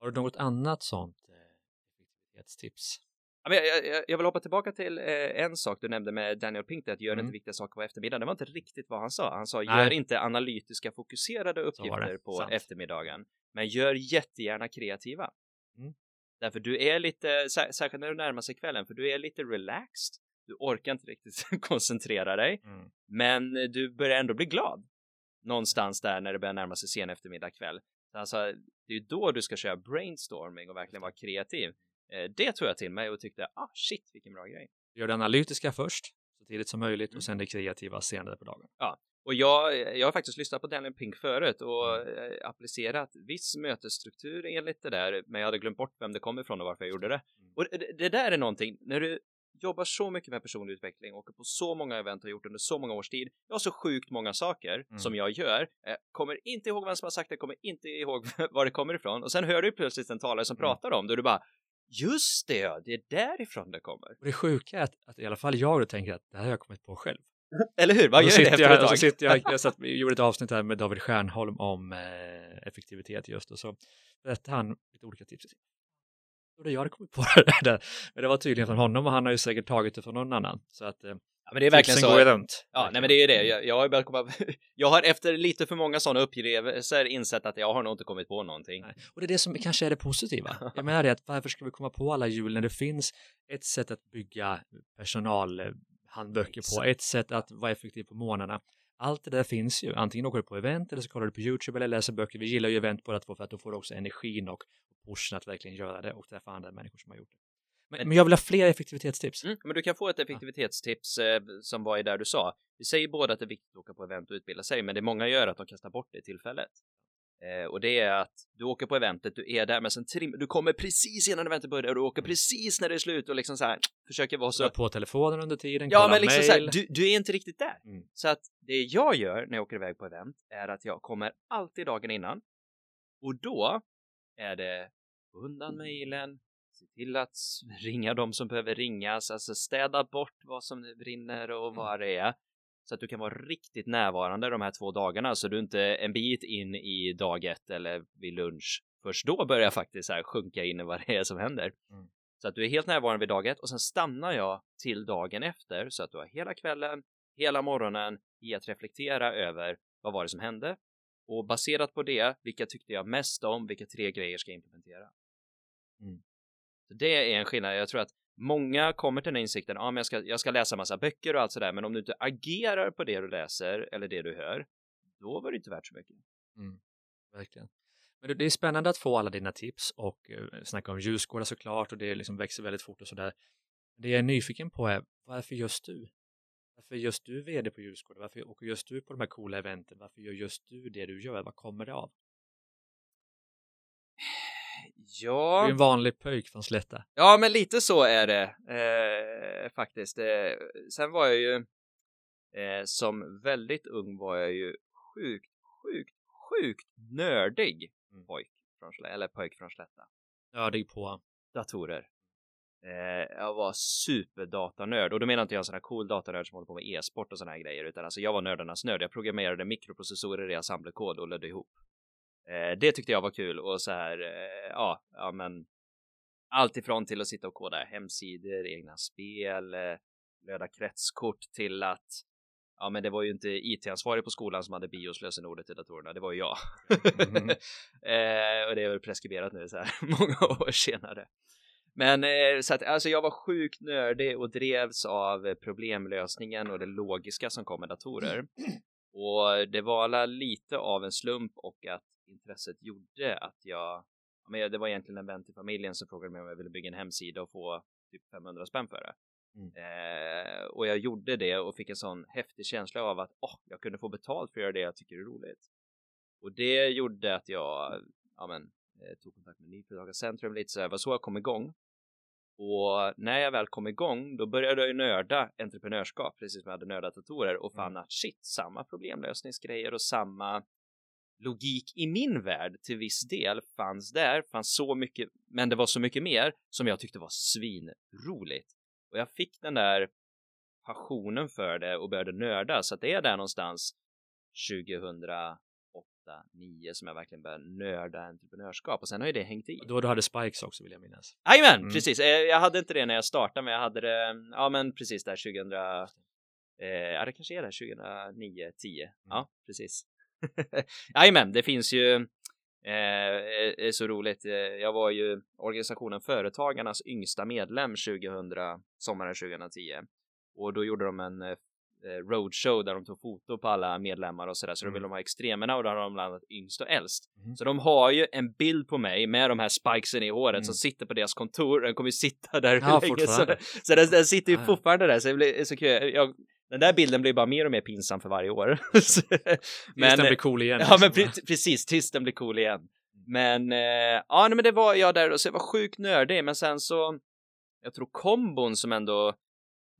Har du något annat sånt eh, effektivitetstips? Jag, jag, jag vill hoppa tillbaka till eh, en sak du nämnde med Daniel Pink, att gör Mm. inte viktiga saker på eftermiddagen. Det var inte riktigt vad han sa. Han sa Nej. gör inte analytiska fokuserade uppgifter på Sant. eftermiddagen, men gör jättegärna kreativa. Mm. Därför du är lite, sär, särskilt när du närmar sig kvällen, för du är lite relaxed. Du orkar inte riktigt [LAUGHS] koncentrera dig, Mm. men du börjar ändå bli glad. Någonstans där när det börjar närma sig sen eftermiddag kväll. Så Alltså, det är då du ska köra brainstorming och verkligen vara kreativ. Eh, Det tror jag till mig och tyckte, ah shit vilken bra grej. Gör det analytiska först, så tidigt som möjligt, Mm. och sen det kreativa senare på dagen. Och jag, jag har faktiskt lyssnat på Daniel Pink förut och Mm. eh, applicerat viss mötesstruktur enligt det där, men jag hade glömt bort vem det kom ifrån och varför jag gjorde det. Mm. Och det, det där är någonting, när du jobbar så mycket med personlig utveckling, åker på så många event och gjort under så många års tid. Jag har så sjukt många saker Mm. som jag gör. Jag kommer inte ihåg vem som har sagt det, kommer inte ihåg [LAUGHS] var det kommer ifrån. Och sen hör du plötsligt en talare som Mm. pratar om det och du bara Just det, ja, det är därifrån det kommer. Och det sjuka är att, att i alla fall jag då tänker att det här har jag kommit på själv. [LAUGHS] Eller hur? Vad gör det efter jag, ett så tag? sitter jag, jag [LAUGHS] satt, gjorde ett avsnitt här med David Stjärnholm om eh, effektivitet just och så berättade han lite olika tips. Och det jag hade kommit på det där. Men det var tydligen från honom och han har ju säkert tagit det från någon annan. Så att eh, Ja, men det är verkligen så. går runt. Ja, nej men det är ju det. Jag, jag, har börjat komma, [LAUGHS] jag har efter lite för många sådana upplevelser insett att jag har nog inte kommit på någonting. Nej. Och det är det som kanske är det positiva. [LAUGHS] Jag menar det att varför ska vi komma på alla hjul när det finns ett sätt att bygga personalhandböcker på, ett sätt att vara effektiv på månaderna. Allt det där finns ju. Antingen åker du på event eller så kollar du på YouTube eller läser böcker. Vi gillar ju event båda två för att då får du också energin och pushen att verkligen göra det och träffa andra människor som har gjort det. Men, men jag vill ha fler effektivitetstips. Mm, men du kan få ett effektivitetstips eh, som var i där du sa. Vi säger båda att det är viktigt att åka på event och utbilda sig, men det många gör att de kastar bort det tillfället. Eh, och det är att du åker på eventet, du är där, men sen trim, du kommer precis innan eventet börjar och du åker precis när det är slut och liksom så här försöker vara Så så. på telefonen under tiden, Ja, men liksom så här, mail. du, du är inte riktigt där. Mm. Så att det jag gör när jag åker iväg på event är att jag kommer alltid dagen innan och då är det undan mejlen, se till att [LAUGHS] ringa de som behöver ringas, alltså städa bort vad som brinner och Mm. vad det är. Så att du kan vara riktigt närvarande de här två dagarna så du inte en bit in i dag ett eller vid lunch. Först då börjar jag faktiskt här sjunka in i vad det är som händer. Mm. Så att du är helt närvarande vid dag ett och sen stannar jag till dagen efter så att du har hela kvällen, hela morgonen i att reflektera över vad var det som hände och baserat på det, vilka tyckte jag mest om, vilka tre grejer ska jag implementera. Mm. Så det är en skillnad. Jag tror att många kommer till den insikten, ja men jag ska, jag ska läsa massa böcker och allt sådär, men om du inte agerar på det du läser eller det du hör, då var det inte värt så mycket. Mm, verkligen. Men det, det är spännande att få alla dina tips och eh, snacka om ljusgårdar såklart och det liksom växer väldigt fort och sådär. Det jag är nyfiken på är varför just du? Varför är just du vd på Ljusgården? Varför åker just du på de här coola eventen? Varför gör just du det du gör? Vad kommer det av? Ja. Du är en vanlig pöjk från Slätta. Ja, men lite så är det eh, faktiskt. Eh, sen var jag ju eh, som väldigt ung var jag ju sjukt, sjukt, sjukt nördig Mm. pojk från Slä, eller pojk från Slätta. Nördig på. Datorer. Eh, jag var superdatanörd och då menar inte jag en sån här cool datanörd som håller på med e-sport och såna här grejer utan alltså jag var nördarnas nörd. Jag programmerade mikroprocessorer i assemblerkod och ledde ihop. Eh, det tyckte jag var kul och så här, eh, ja, ja men allt ifrån till att sitta och koda hemsidor, egna spel, eh, löda kretskort till att ja, men det var ju inte IT-ansvarig på skolan som hade BIOS-lösenordet i datorerna, det var ju jag. Mhm. [LAUGHS] eh, och det är väl preskriberat nu så här [LAUGHS] många år senare. Men eh, så att alltså jag var sjukt nördig och drevs av problemlösningen och det logiska som kom med datorer. Och det var lite av en slump och att intresset gjorde att jag, ja, men det var egentligen en vän till familjen som frågade mig om jag ville bygga en hemsida och få typ 500 spänn för det. Mm. Eh, och jag gjorde det och fick en sån häftig känsla av att åh, jag kunde få betalt för att göra det jag tycker är roligt. Och det gjorde att jag ja, men, eh, tog kontakt med Nyföretagarcentrum lite så här, var så jag kom igång. Och när jag väl kom igång, då började jag ju nörda entreprenörskap, precis som jag hade nördat datorer och fann att shit, samma problemlösningsgrejer och samma logik i min värld till viss del fanns där, fanns så mycket, men det var så mycket mer som jag tyckte var svinroligt. Och jag fick den där passionen för det och började nörda, så att det är där någonstans 2008, 2009 som jag verkligen började nörda entreprenörskap och sen har ju det hängt i. Då du hade Spikes också vill jag minnas. Jajamän, Mm. precis. Eh, Jag hade inte det när jag startade, men jag hade det, ja men precis där 2000, eh, ja det kanske är där 2009, 10. Ja, precis. [LAUGHS] Jajamän, det finns ju, eh, är så roligt. Eh, Jag var ju organisationen Företagarnas yngsta medlem 2000, sommaren 2010. Och då gjorde de en eh, roadshow där de tog foto på alla medlemmar och sådär, så då Mm. ville de ha extremerna och då har de blandat yngst och äldst. Mhm. Så de har ju en bild på mig med de här spikesen i håret Mm. som sitter på deras kontor. Den kommer ju sitta där Ja, länge så, så den, den sitter ju Ah. fortfarande där så det blir så kul. Jag, den där bilden blir bara mer och mer pinsam för varje år. [LAUGHS] Men, den blir cool igen. Ja men liksom. pre precis, tills den blir cool igen. Men eh, ja, nej, men det var jag där och så jag var sjukt nördig, men sen så jag tror kombon som ändå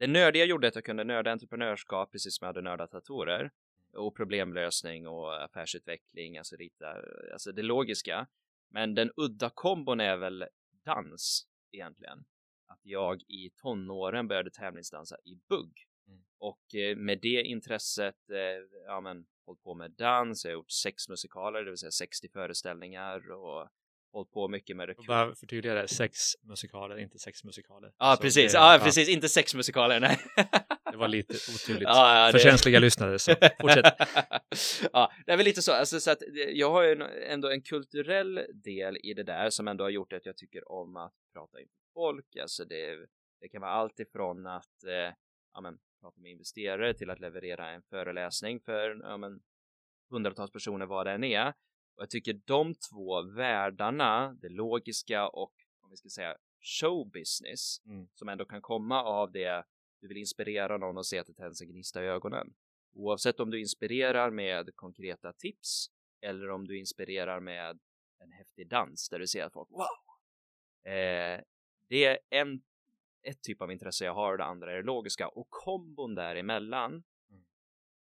det nördiga gjorde att jag kunde nörda entreprenörskap precis som jag hade nördat datorer och problemlösning och affärsutveckling, alltså rita, alltså det logiska. Men den udda kombon är väl dans egentligen. Att jag i tonåren började tävlingsdansa i bugg Mm. och eh, med det intresset, eh, ja men hållit på med dans, jag har gjort sex musikaler, det vill säga 60 föreställningar och hållit på mycket med det. Bara förtydliga det, sex musikaler, inte sex musikaler. Ja, Så precis. det- Ja, precis. Inte sex musikaler, nej. [LAUGHS] Det var lite otydligt. Ja, ja, För det- känsliga lyssnare, så [LAUGHS] fortsätt. ja, det är väl lite så, alltså, så att eh, jag har ju ändå en kulturell del i det där som ändå har gjort att jag tycker om att prata inför folk. Alltså det, det kan vara allt ifrån att eh, ja, men, prata med investerare till att leverera en föreläsning för ja, men, hundratals personer vad det än är. Och jag tycker de två världarna, det logiska och om vi ska säga showbusiness, Mm. som ändå kan komma av det du vill inspirera någon och se att det tänds en gnista i ögonen. Oavsett om du inspirerar med konkreta tips eller om du inspirerar med en häftig dans där du ser att folk wow! Eh, det är en, ett typ av intresse jag har och det andra är det logiska och kombon däremellan Mm.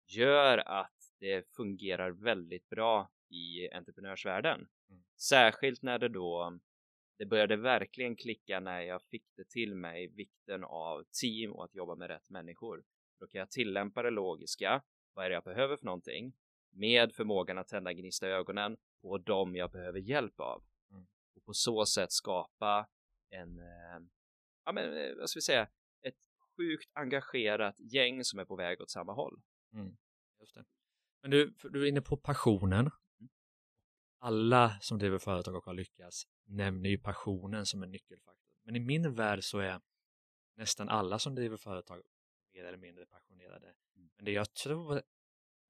gör att det fungerar väldigt bra i entreprenörsvärlden. Mm. Särskilt när det då det började verkligen klicka när jag fick det till mig vikten av team och att jobba med rätt människor. Då kan jag tillämpa det logiska. Vad är det jag behöver för någonting? Med förmågan att tända gnista i ögonen på dem jag behöver hjälp av. Mm. Och på så sätt skapa en, eh, ja men eh, vad ska vi säga, ett sjukt engagerat gäng som är på väg åt samma håll. Mm. Men du, du är inne på passionen. Alla som driver företag och har lyckats nämner ju passionen som en nyckelfaktor. Men i min värld så är nästan alla som driver företag mer eller mindre passionerade. Men det jag tror,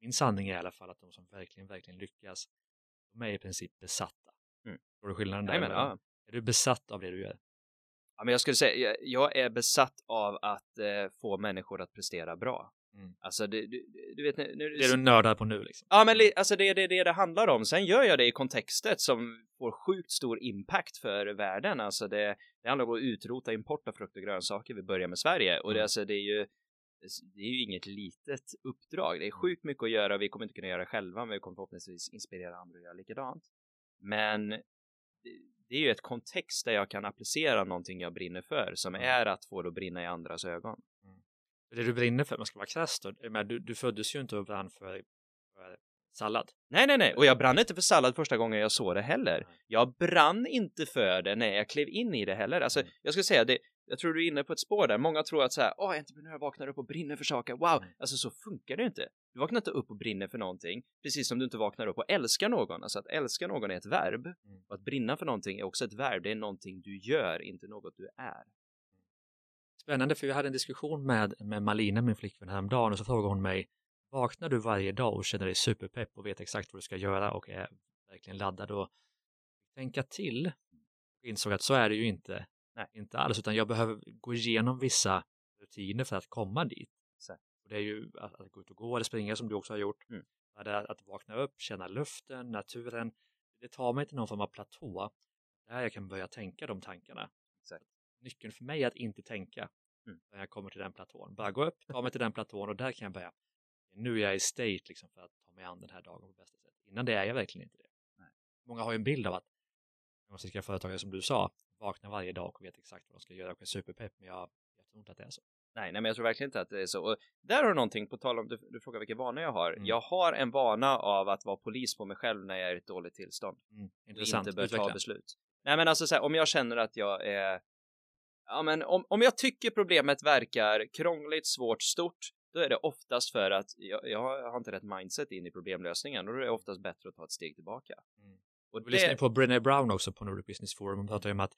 min sanning är i alla fall att de som verkligen, verkligen lyckas, de är i princip besatta. Mm. Tror du skillnaden där? Nej, men, ja. Är du besatt av det du gör? Ja, men jag skulle säga, jag är besatt av att eh, få människor att prestera bra. Mm. Alltså det, du, du vet nu, Det är du nördar på nu liksom. Ja men li, alltså det är det, det det handlar om. Sen gör jag det i kontextet som får sjukt stor impact för världen. Alltså det, det handlar om att utrota import av frukt och grönsaker. Vi börjar med Sverige och det, mm. alltså, det är ju det är ju inget litet uppdrag. Det är sjukt mycket att göra. Vi kommer inte kunna göra det själva, men vi kommer förhoppningsvis inspirera andra att göra likadant. Men det är ju ett kontext där jag kan applicera någonting jag brinner för som mm. är att få det att brinna i andras ögon. Det du brinner för, man ska vara krass då, du, du föddes ju inte och brann för, för sallad. Nej, nej, nej, och jag brann inte för sallad första gången jag såg det heller. Jag brann inte för det när jag klev in i det heller. Alltså, mm. jag skulle säga det, jag tror du är inne på ett spår där. Många tror att så här, åh, entreprenör vaknar upp och brinner för saker. Wow, mm. alltså så funkar det inte. Du vaknar inte upp och brinner för någonting, precis som du inte vaknar upp och älskar någon. Alltså att älska någon är ett verb mm. och att brinna för någonting är också ett verb. Det är någonting du gör, inte något du är. Spännande, för jag hade en diskussion med, med Malina, min flickvän, häromdagen och så frågade hon mig, vaknar du varje dag och känner dig superpepp och vet exakt vad du ska göra och är verkligen laddad och tänka till och insåg att så är det ju inte Nej, inte alls, utan jag behöver gå igenom vissa rutiner för att komma dit. Så. Och det är ju att, att, gå ut och gå eller springa som du också har gjort. Mm. Att, att vakna upp, känna luften, naturen. Det tar mig till någon form av platå där jag kan börja tänka de tankarna. Exakt. Nyckeln för mig är att inte tänka mm. när jag kommer till den platån. Bara gå upp, ta mig till den platån och där kan jag börja. Nu är jag i state liksom för att ta mig an den här dagen på bästa sätt. Innan det är jag verkligen inte det. Nej. Många har ju en bild av att framgångsrika företagare som du sa vaknar varje dag och vet exakt vad de ska göra och är superpepp, men jag, jag tror inte att det är så. Nej, nej, men jag tror verkligen inte att det är så. Och där har du någonting, på tal om, du, du frågar vilka vanor jag har. Mm. Jag har en vana av att vara polis på mig själv när jag är i ett dåligt tillstånd. Mm. Intressant. Och inte bör ta beslut. Nej, men alltså så här, om jag känner att jag är Ja, men om, om jag tycker problemet verkar krångligt, svårt, stort, då är det oftast för att jag, jag har inte rätt mindset in i problemlösningen och då är det oftast bättre att ta ett steg tillbaka. Mm. Och vi det... lyssnade på Brené Brown också på Nordic Business Forum. Hon pratar ju om att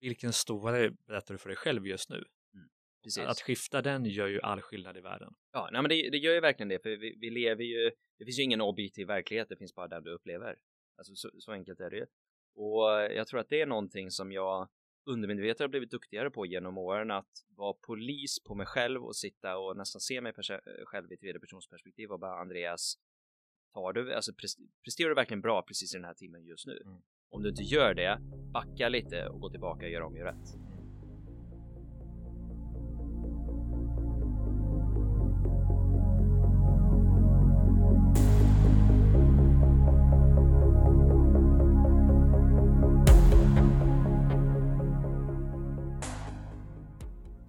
vilken story berättar du för dig själv just nu? Mm, precis. Att skifta den gör ju all skillnad i världen. Ja, nej, men det, det gör ju verkligen det, för vi, vi, lever ju, det finns ju ingen objektiv verklighet, det finns bara den du upplever. Alltså så, så enkelt är det ju. Och jag tror att det är någonting som jag undermedvetet har blivit duktigare på genom åren att vara polis på mig själv och sitta och nästan se mig själv i tredje persons perspektiv och bara Andreas, tar du, alltså presterar du verkligen bra precis i den här timmen just nu? Mm. Om du inte gör det, backa lite och gå tillbaka och gör om, gör rätt.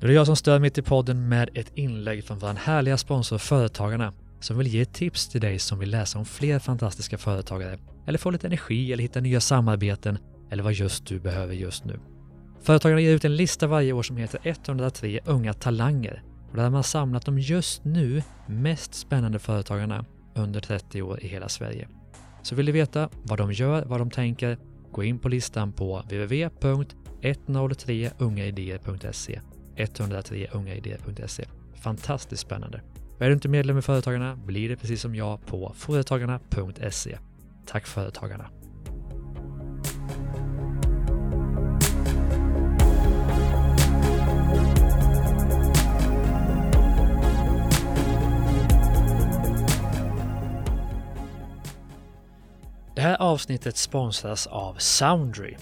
Nu är det jag som stör mitt i podden med ett inlägg från vår härliga sponsor Företagarna som vill ge ett tips till dig som vill läsa om fler fantastiska företagare eller få lite energi eller hitta nya samarbeten eller vad just du behöver just nu. Företagarna ger ut en lista varje år som heter 103 unga talanger och där har man samlat de just nu mest spännande företagarna under 30 år i hela Sverige. Så vill du veta vad de gör, vad de tänker, gå in på listan på www.103ungaidéer.se 103ungaidéer.se Fantastiskt spännande! är du inte medlem i Företagarna blir det precis som jag på företagarna.se. Tack Företagarna! Det här avsnittet sponsras av Soundry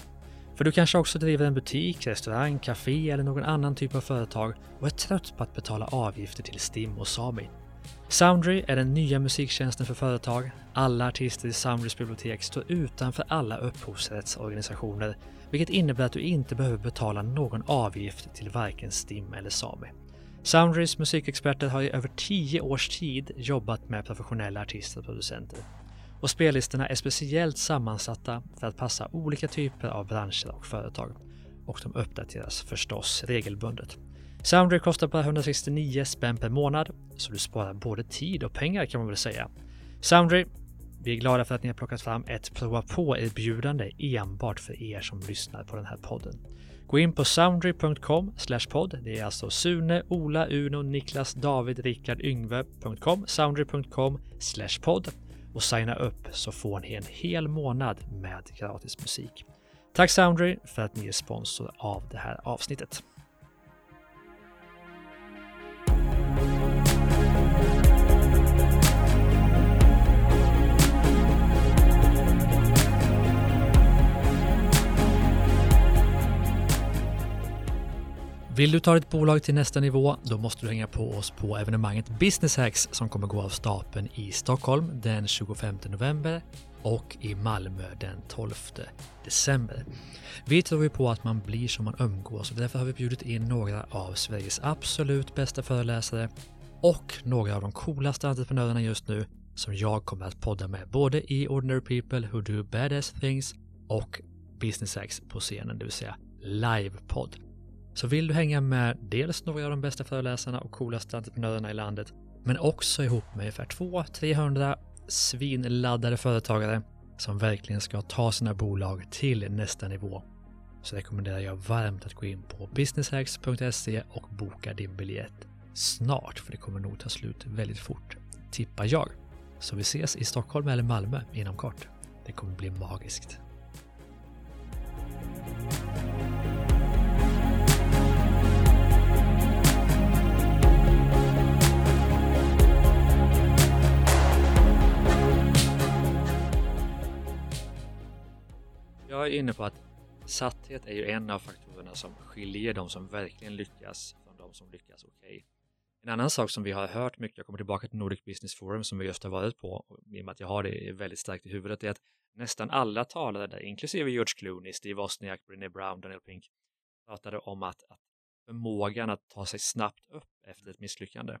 för du kanske också driver en butik, restaurang, café eller någon annan typ av företag och är trött på att betala avgifter till STIM och Sami. Soundry är den nya musiktjänsten för företag. Alla artister i Soundrys bibliotek står utanför alla upphovsrättsorganisationer, vilket innebär att du inte behöver betala någon avgift till varken STIM eller Sami. Soundrys musikexperter har i över 10 års tid jobbat med professionella artister och producenter och spellistorna är speciellt sammansatta för att passa olika typer av branscher och företag. Och de uppdateras förstås regelbundet. Soundry kostar bara 169 spänn per månad, så du sparar både tid och pengar kan man väl säga. Soundry, vi är glada för att ni har plockat fram ett prova på-erbjudande enbart för er som lyssnar på den här podden. Gå in på soundry.com podd. Det är alltså Sune, Ola, Uno, Niklas, David, Rickard, Yngve.com, soundry.com podd och signa upp så får ni en hel månad med gratis musik. Tack Soundry för att ni är sponsor av det här avsnittet. Vill du ta ditt bolag till nästa nivå, då måste du hänga på oss på evenemanget Business Hacks som kommer gå av stapeln i Stockholm den 25 november och i Malmö den 12 december. Vi tror ju på att man blir som man umgås och därför har vi bjudit in några av Sveriges absolut bästa föreläsare och några av de coolaste entreprenörerna just nu som jag kommer att podda med både i Ordinary People Who Do Badass Things och Business Hacks på scenen, det vill säga livepodd. Så vill du hänga med dels några av de bästa föreläsarna och coolaste entreprenörerna i landet, men också ihop med ungefär 200-300 svinladdade företagare som verkligen ska ta sina bolag till nästa nivå så rekommenderar jag varmt att gå in på businesshacks.se och boka din biljett snart, för det kommer nog ta slut väldigt fort, tippar jag. Så vi ses i Stockholm eller Malmö inom kort. Det kommer bli magiskt. Jag är inne på att satthet är ju en av faktorerna som skiljer de som verkligen lyckas från de som lyckas okej. Okay. En annan sak som vi har hört mycket, jag kommer tillbaka till Nordic Business Forum som vi just har varit på, i och med att jag har det väldigt starkt i huvudet, är att nästan alla talare där, inklusive George Clooney, Steve Wozniak, Brené Brown, Daniel Pink, pratade om att, att förmågan att ta sig snabbt upp efter ett misslyckande.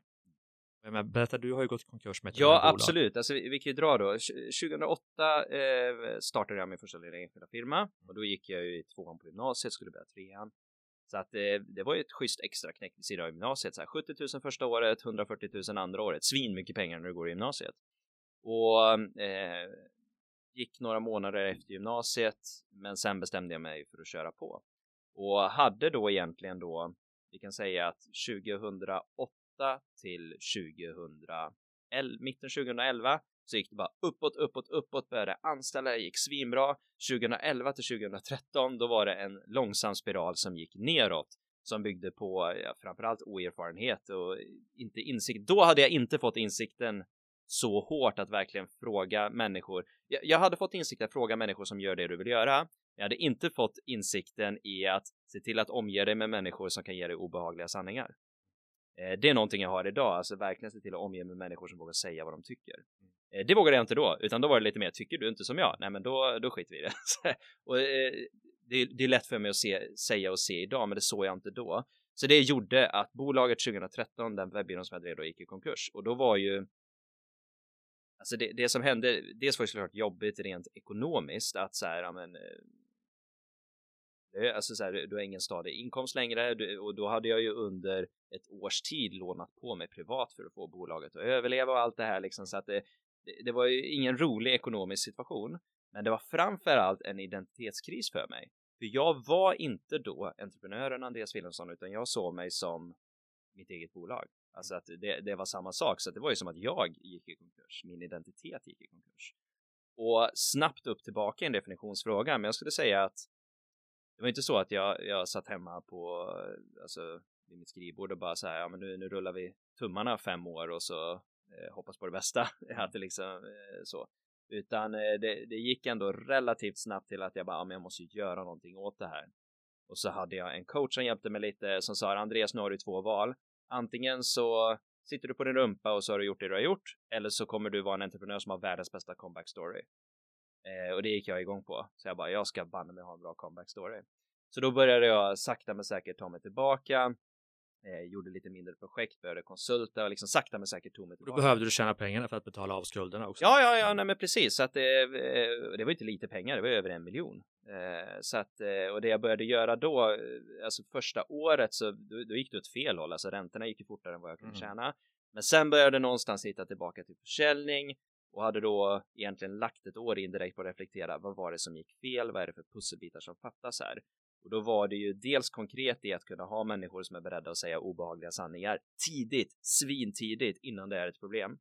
Men berätta, du har ju gått konkurs med ett Ja, absolut. Alltså, vi, vi kan ju dra då. 2008 eh, startade jag min första lilla enskilda firma och då gick jag ju i tvåan på gymnasiet, skulle börja trean. Så att eh, det var ju ett schysst extra knäck vid sidan av gymnasiet. Så här, 70 000 första året, 140 000 andra året. Svin mycket pengar när du går i gymnasiet. Och eh, gick några månader efter gymnasiet, men sen bestämde jag mig för att köra på. Och hade då egentligen då, vi kan säga att 2008 till 2011, mitten 2011 så gick det bara uppåt, uppåt, uppåt, började anställa, det gick svinbra. 2011 till 2013, då var det en långsam spiral som gick neråt som byggde på ja, framförallt oerfarenhet och inte insikt. Då hade jag inte fått insikten så hårt att verkligen fråga människor. Jag, jag hade fått insikten att fråga människor som gör det du vill göra. Jag hade inte fått insikten i att se till att omge dig med människor som kan ge dig obehagliga sanningar. Eh, det är någonting jag har idag, alltså verkligen se till att omge mig med människor som vågar säga vad de tycker. Eh, det vågade jag inte då, utan då var det lite mer, tycker du inte som jag? Nej, men då, då skiter vi i det. [LAUGHS] och, eh, det, det, är lätt för mig att se, säga och se idag, men det såg jag inte då. Så det gjorde att bolaget 2013, den webbyrån som jag drev då, gick i konkurs. Och då var ju Alltså det, det som hände, dels var det såklart jobbigt rent ekonomiskt att så här, ja men Alltså så här, du har ingen stadig inkomst längre och då hade jag ju under ett års tid lånat på mig privat för att få bolaget att överleva och allt det här liksom så att det, det var ju ingen rolig ekonomisk situation. Men det var framförallt en identitetskris för mig. För jag var inte då entreprenören Andreas Wilhelmsson utan jag såg mig som mitt eget bolag. Alltså att det, det var samma sak, så det var ju som att jag gick i konkurs, min identitet gick i konkurs. Och snabbt upp tillbaka i en definitionsfråga, men jag skulle säga att det var inte så att jag, jag satt hemma på, alltså vid mitt skrivbord och bara så här, ja men nu, nu rullar vi tummarna fem år och så eh, hoppas på det bästa. [LAUGHS] att det liksom eh, så. Utan eh, det, det gick ändå relativt snabbt till att jag bara, ja, men jag måste göra någonting åt det här. Och så hade jag en coach som hjälpte mig lite som sa Andreas, nu har du två val. Antingen så sitter du på din rumpa och så har du gjort det du har gjort. Eller så kommer du vara en entreprenör som har världens bästa comeback story. Eh, och det gick jag igång på. Så jag bara, jag ska banne mig ha en bra comeback story. Så då började jag sakta men säkert ta mig tillbaka. Eh, gjorde lite mindre projekt, började konsulta och liksom sakta men säkert tog mig tillbaka. Då behövde du tjäna pengarna för att betala av skulderna också. Ja, ja, ja, nej men precis. Så att det, eh, det var inte lite pengar, det var över en miljon. Eh, så att, eh, och det jag började göra då, alltså första året så då, då gick det åt fel håll, alltså räntorna gick ju fortare än vad jag kunde mm. tjäna. Men sen började jag någonstans hitta tillbaka till försäljning och hade då egentligen lagt ett år indirekt på att reflektera vad var det som gick fel, vad är det för pusselbitar som fattas här? Och då var det ju dels konkret i att kunna ha människor som är beredda att säga obehagliga sanningar tidigt, svintidigt innan det är ett problem.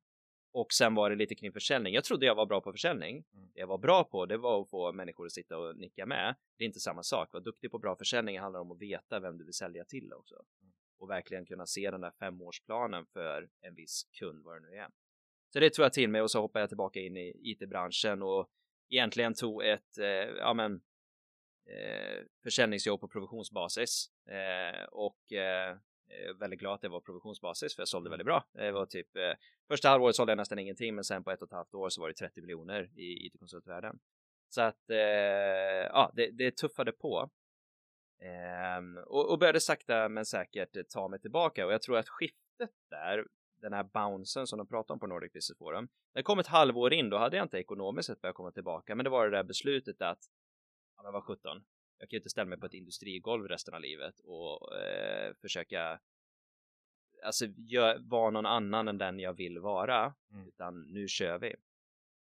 Och sen var det lite kring försäljning. Jag trodde jag var bra på försäljning. Mm. Det jag var bra på, det var att få människor att sitta och nicka med. Det är inte samma sak. Vara duktig på bra försäljning handlar om att veta vem du vill sälja till också. Mm. Och verkligen kunna se den där femårsplanen för en viss kund, vad det nu är. Så det tror jag till mig och så hoppade jag tillbaka in i IT-branschen och egentligen tog ett, eh, ja men eh, försäljningsjobb på provisionsbasis eh, och eh, väldigt glad att det var provisionsbasis för jag sålde väldigt bra. Det var typ eh, första halvåret sålde jag nästan ingenting men sen på ett och ett halvt år så var det 30 miljoner i IT-konsultvärlden. Så att eh, ja, det, det tuffade på. Ehm, och, och började sakta men säkert ta mig tillbaka och jag tror att skiftet där den här bouncen som de pratar om på Nordic Business Forum. Det kom ett halvår in, då hade jag inte ekonomiskt sett börjat komma tillbaka, men det var det där beslutet att, ja men vad 17, jag kan ju inte ställa mig på ett industrigolv resten av livet och eh, försöka alltså vara någon annan än den jag vill vara, mm. utan nu kör vi.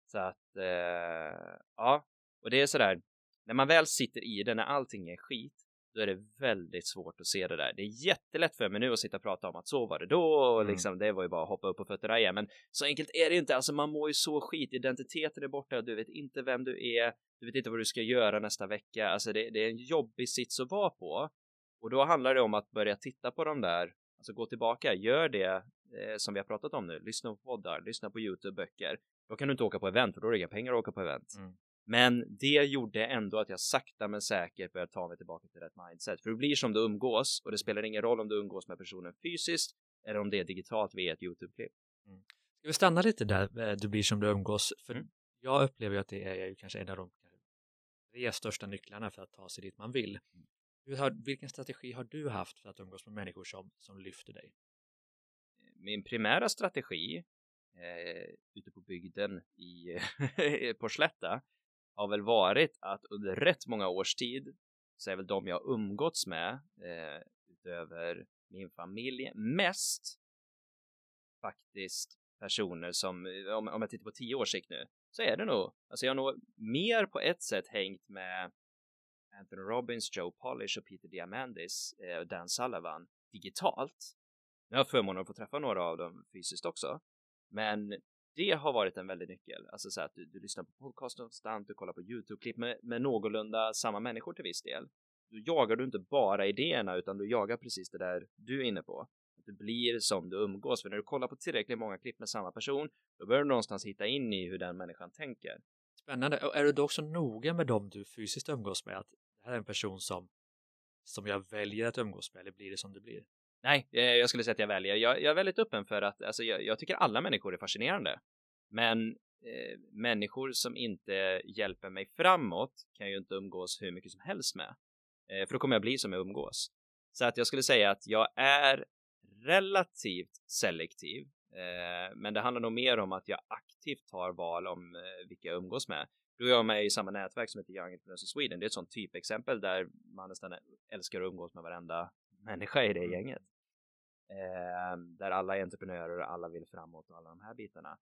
Så att, eh, ja, och det är sådär, när man väl sitter i det, när allting är skit, då är det väldigt svårt att se det där. Det är jättelätt för mig nu att sitta och prata om att så var det då och mm. liksom det var ju bara att hoppa upp på fötterna igen. Men så enkelt är det inte. Alltså man mår ju så skit. Identiteten är borta. Du vet inte vem du är. Du vet inte vad du ska göra nästa vecka. Alltså det, det är en jobbig sits att vara på. Och då handlar det om att börja titta på de där. Alltså gå tillbaka. Gör det eh, som vi har pratat om nu. Lyssna på poddar. Lyssna på YouTube, böcker. Då kan du inte åka på event för då är det inga pengar att åka på event. Mm. Men det gjorde ändå att jag sakta men säkert började ta mig tillbaka till rätt mindset. För det blir som du umgås och det spelar ingen roll om du umgås med personen fysiskt eller om det är digitalt via ett YouTube-klipp. Mm. Ska vi stanna lite där, eh, du blir som du umgås? För mm. jag upplever att det är kanske en av de tre största nycklarna för att ta sig dit man vill. Mm. Har, vilken strategi har du haft för att umgås med människor som, som lyfter dig? Min primära strategi eh, ute på bygden i, [LAUGHS] på Slätta har väl varit att under rätt många års tid så är väl de jag umgåtts med eh, utöver min familj mest faktiskt personer som, eh, om, om jag tittar på tio års sikt nu, så är det nog, alltså jag har nog mer på ett sätt hängt med Anthony Robbins, Joe Polish och Peter Diamandis eh, och Dan Sullivan digitalt. Nu har jag förmånen att få träffa några av dem fysiskt också, men det har varit en väldig nyckel. Alltså så att du, du lyssnar på podcast konstant, du kollar på YouTube-klipp med, med någorlunda samma människor till viss del. Då jagar du inte bara idéerna utan du jagar precis det där du är inne på. Att du blir som du umgås. För när du kollar på tillräckligt många klipp med samma person då börjar du någonstans hitta in i hur den människan tänker. Spännande. Och är du då också noga med dem du fysiskt umgås med? Att det här är en person som, som jag väljer att umgås med eller blir det som det blir? Nej, eh, jag skulle säga att jag väljer. Jag, jag är väldigt öppen för att alltså, jag, jag, tycker alla människor är fascinerande. Men eh, människor som inte hjälper mig framåt kan ju inte umgås hur mycket som helst med. Eh, för då kommer jag bli som jag umgås. Så att jag skulle säga att jag är relativt selektiv. Eh, men det handlar nog mer om att jag aktivt tar val om eh, vilka jag umgås med. Du och jag är med i samma nätverk som heter Young Entrepreneurs of Sweden. Det är ett sånt typexempel där man nästan älskar att umgås med varenda människa i det mm. gänget. Eh, där alla är entreprenörer och alla vill framåt och alla de här bitarna.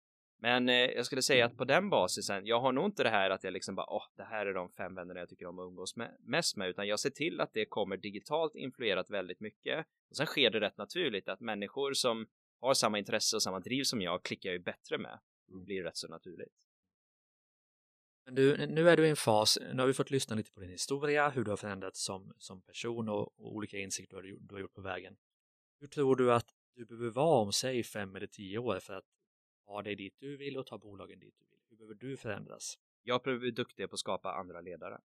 Men eh, jag skulle säga att på den basisen, jag har nog inte det här att jag liksom bara, åh, oh, det här är de fem vännerna jag tycker om att umgås med, mest med, utan jag ser till att det kommer digitalt influerat väldigt mycket. Och sen sker det rätt naturligt att människor som har samma intresse och samma driv som jag klickar ju bättre med. Det blir rätt så naturligt. Du, nu är du i en fas, nu har vi fått lyssna lite på din historia, hur du har förändrats som, som person och, och olika insikter du, du har gjort på vägen. Hur tror du att du behöver vara om, säg fem eller tio år för att ha dig dit du vill och ta bolagen dit du vill? Hur behöver du förändras? Jag behöver bli duktig på att skapa andra ledare.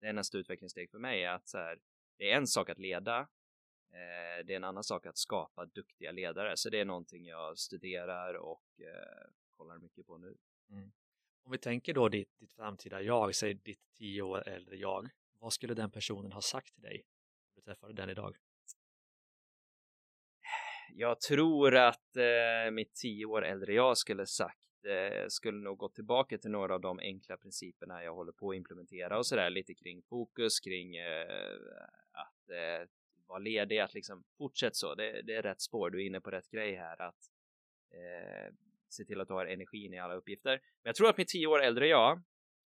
Det är nästa utvecklingssteg för mig, att så här, det är en sak att leda, eh, det är en annan sak att skapa duktiga ledare, så det är någonting jag studerar och eh, kollar mycket på nu. Mm. Om vi tänker då ditt, ditt framtida jag, säg ditt tio år äldre jag, vad skulle den personen ha sagt till dig? Om du träffade den idag? Jag tror att eh, mitt tio år äldre jag skulle sagt eh, skulle nog gå tillbaka till några av de enkla principerna jag håller på att implementera och sådär lite kring fokus kring eh, att eh, vara ledig, att liksom fortsätt så. Det, det, är rätt spår. Du är inne på rätt grej här att eh, se till att du har energin i alla uppgifter. Men jag tror att mitt tio år äldre jag,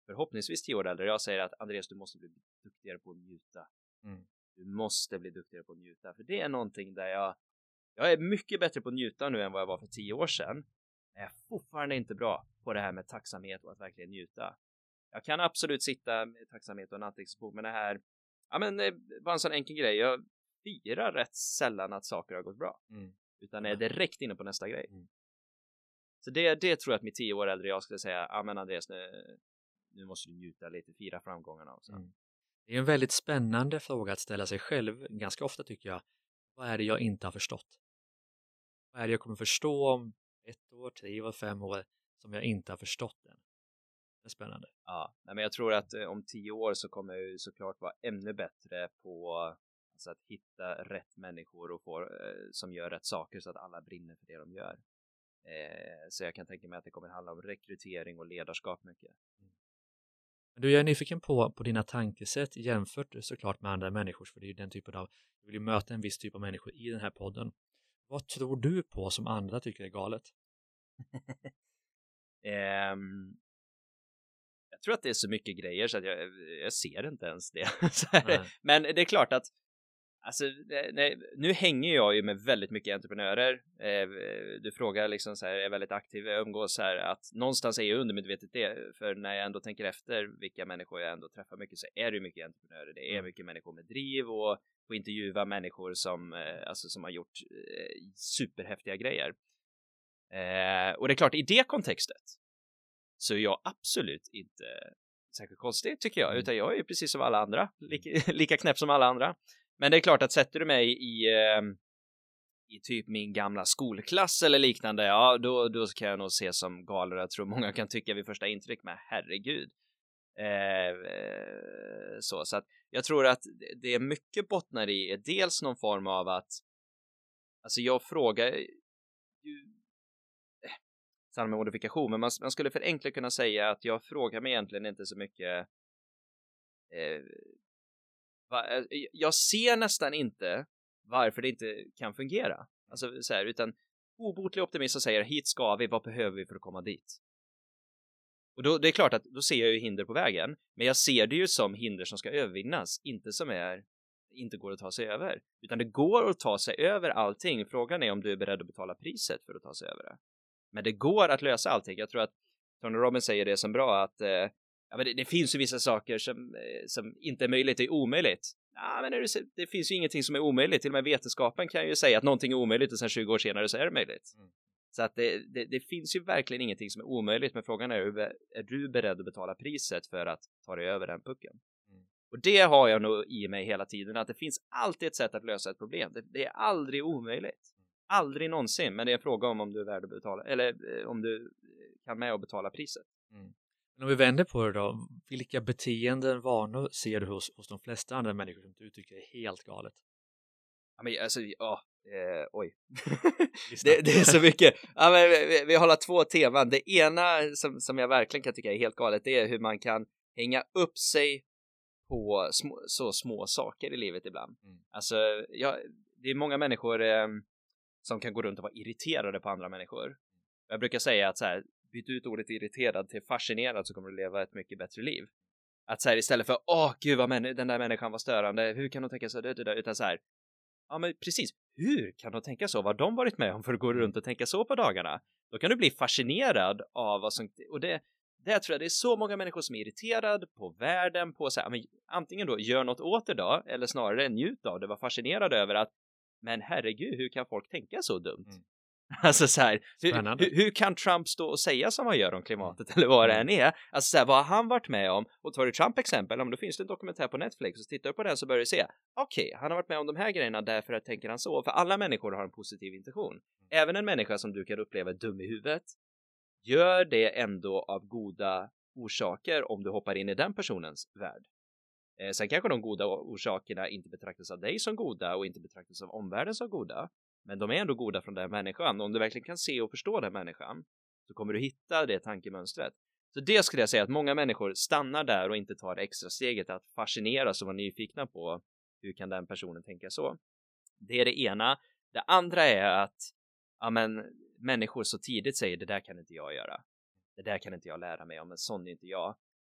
förhoppningsvis tio år äldre jag, säger att Andreas, du måste bli duktigare på att njuta. Mm. Du måste bli duktigare på att njuta, för det är någonting där jag jag är mycket bättre på att njuta nu än vad jag var för tio år sedan. Men jag är fortfarande inte bra på det här med tacksamhet och att verkligen njuta. Jag kan absolut sitta med tacksamhet och en anteckningsbok, men det här, ja men det var en sån enkel grej. Jag firar rätt sällan att saker har gått bra, mm. utan är direkt inne på nästa grej. Mm. Så det, det tror jag att mitt tio år äldre jag skulle säga, ja men Andreas, nu, nu måste du njuta lite, fira framgångarna och så. Mm. Det är en väldigt spännande fråga att ställa sig själv, ganska ofta tycker jag. Vad är det jag inte har förstått? Vad är det jag kommer förstå om ett år, tre år, fem år som jag inte har förstått än? Det är spännande. Ja, men jag tror att eh, om tio år så kommer jag såklart vara ännu bättre på alltså att hitta rätt människor och få, eh, som gör rätt saker så att alla brinner för det de gör. Eh, så jag kan tänka mig att det kommer handla om rekrytering och ledarskap mycket. Mm. Du, jag är nyfiken på, på dina tankesätt jämfört såklart med andra människor, för det är ju den typen av, du vill ju möta en viss typ av människor i den här podden. Vad tror du på som andra tycker är galet? um, [LAUGHS] jag tror att det är så mycket grejer så att jag, jag ser inte ens det. [LAUGHS] Men det är klart att Alltså, nej, nu hänger jag ju med väldigt mycket entreprenörer. Eh, du frågar liksom så här, är jag väldigt aktiv, jag umgås så här att någonstans är jag undermedvetet det, för när jag ändå tänker efter vilka människor jag ändå träffar mycket så är det mycket entreprenörer. Det är mm. mycket människor med driv och få intervjua människor som, eh, alltså, som har gjort eh, superhäftiga grejer. och det är klart, i det kontextet så är jag absolut inte särskilt konstig tycker jag, mm. utan jag är ju precis som alla andra, lika, [LAUGHS] lika knäpp som alla andra. Men det är klart att sätter du mig i, eh, i typ min gamla skolklass eller liknande, ja då, då kan jag nog se som galen. Jag tror många kan tycka vid första intryck, men herregud. Ehm, eh, så, så att jag tror att det är mycket bottnar i är dels någon form av att alltså jag frågar ju eh, med modifikation, men man, man skulle förenkla kunna säga att jag frågar mig egentligen inte så mycket? Eh, Eh, eh, jag ser nästan inte varför det inte kan fungera. Alltså så här, utan obotlig optimism säger hit ska vi, vad behöver vi för att komma dit? Och då, det är klart att då ser jag ju hinder på vägen, men jag ser det ju som hinder som ska övervinnas, inte som är inte går att ta sig över, utan det går att ta sig över allting. Frågan är om du är beredd att betala priset för att ta sig över det. Men det går att lösa allting. Jag tror att Tony Robbins säger det som bra att eh, ja, men det, det, finns ju vissa saker som, eh, som inte är möjligt, det är omöjligt. Ja, men det, det, finns ju ingenting som är omöjligt, till och med vetenskapen kan ju säga att någonting är omöjligt och sen 20 år senare så är det möjligt. Mm. Så att det, det, det, finns ju verkligen ingenting som är omöjligt, men frågan är, är du beredd att betala priset för att ta dig över den pucken? Mm. Och det har jag nog i mig hela tiden, att det finns alltid ett sätt att lösa ett problem. Det, det är aldrig omöjligt. Mm. Aldrig någonsin, men det är en fråga om om du är värd att betala, eller eh, om du kan med och betala priset. Mm. Men om vi vänder på det då, vilka beteenden, vanor ser du hos, hos de flesta andra människor som du tycker är helt galet? Ja, men alltså, ja, eh, oj. [LAUGHS] det, det, är så mycket. Ja, men vi, vi har två teman. Det ena som, som jag verkligen kan tycka är helt galet, det är hur man kan hänga upp sig på små, så små saker i livet ibland. Mm. Alltså, ja, det är många människor eh, som kan gå runt och vara irriterade på andra människor. Jag brukar säga att så här, byt ut ordet irriterad till fascinerad så kommer du leva ett mycket bättre liv. Att så här istället för åh gud vad den där människan var störande, hur kan hon tänka så, utan så här ja men precis, hur kan de tänka så? Vad har de varit med om för att gå runt och tänka så på dagarna? Då kan du bli fascinerad av vad som, och det, det tror jag det är så många människor som är irriterade på världen, på så här, men antingen då gör något åt det då, eller snarare njut av det, var fascinerad över att men herregud, hur kan folk tänka så dumt? Mm. [LAUGHS] Alltså så här, hur, hur, kan Trump stå och säga som han gör om klimatet eller vad det mm. än är? Alltså så här, vad har han varit med om? Och tar du Trump exempel, om då finns det en dokumentär på Netflix och tittar du på den så börjar du se, okej, okay, han har varit med om de här grejerna därför att tänker han så, för alla människor har en positiv intention. Mm. Även en människa som du kan uppleva är dum i huvudet, gör det ändå av goda orsaker om du hoppar in i den personens värld. Eh, sen kanske de goda orsakerna inte betraktas av dig som goda och inte betraktas av omvärlden som goda. Men de är ändå goda från den människan. Om du verkligen kan se och förstå den människan så kommer du hitta det tankemönstret. Så det skulle jag säga att många människor stannar där och inte tar det extra steget att fascineras och vara nyfikna på hur kan den personen tänka så? Det är det ena. Det andra är att ja, men, människor så tidigt säger det där kan inte jag göra. Det där kan inte jag lära mig om, en sån är inte jag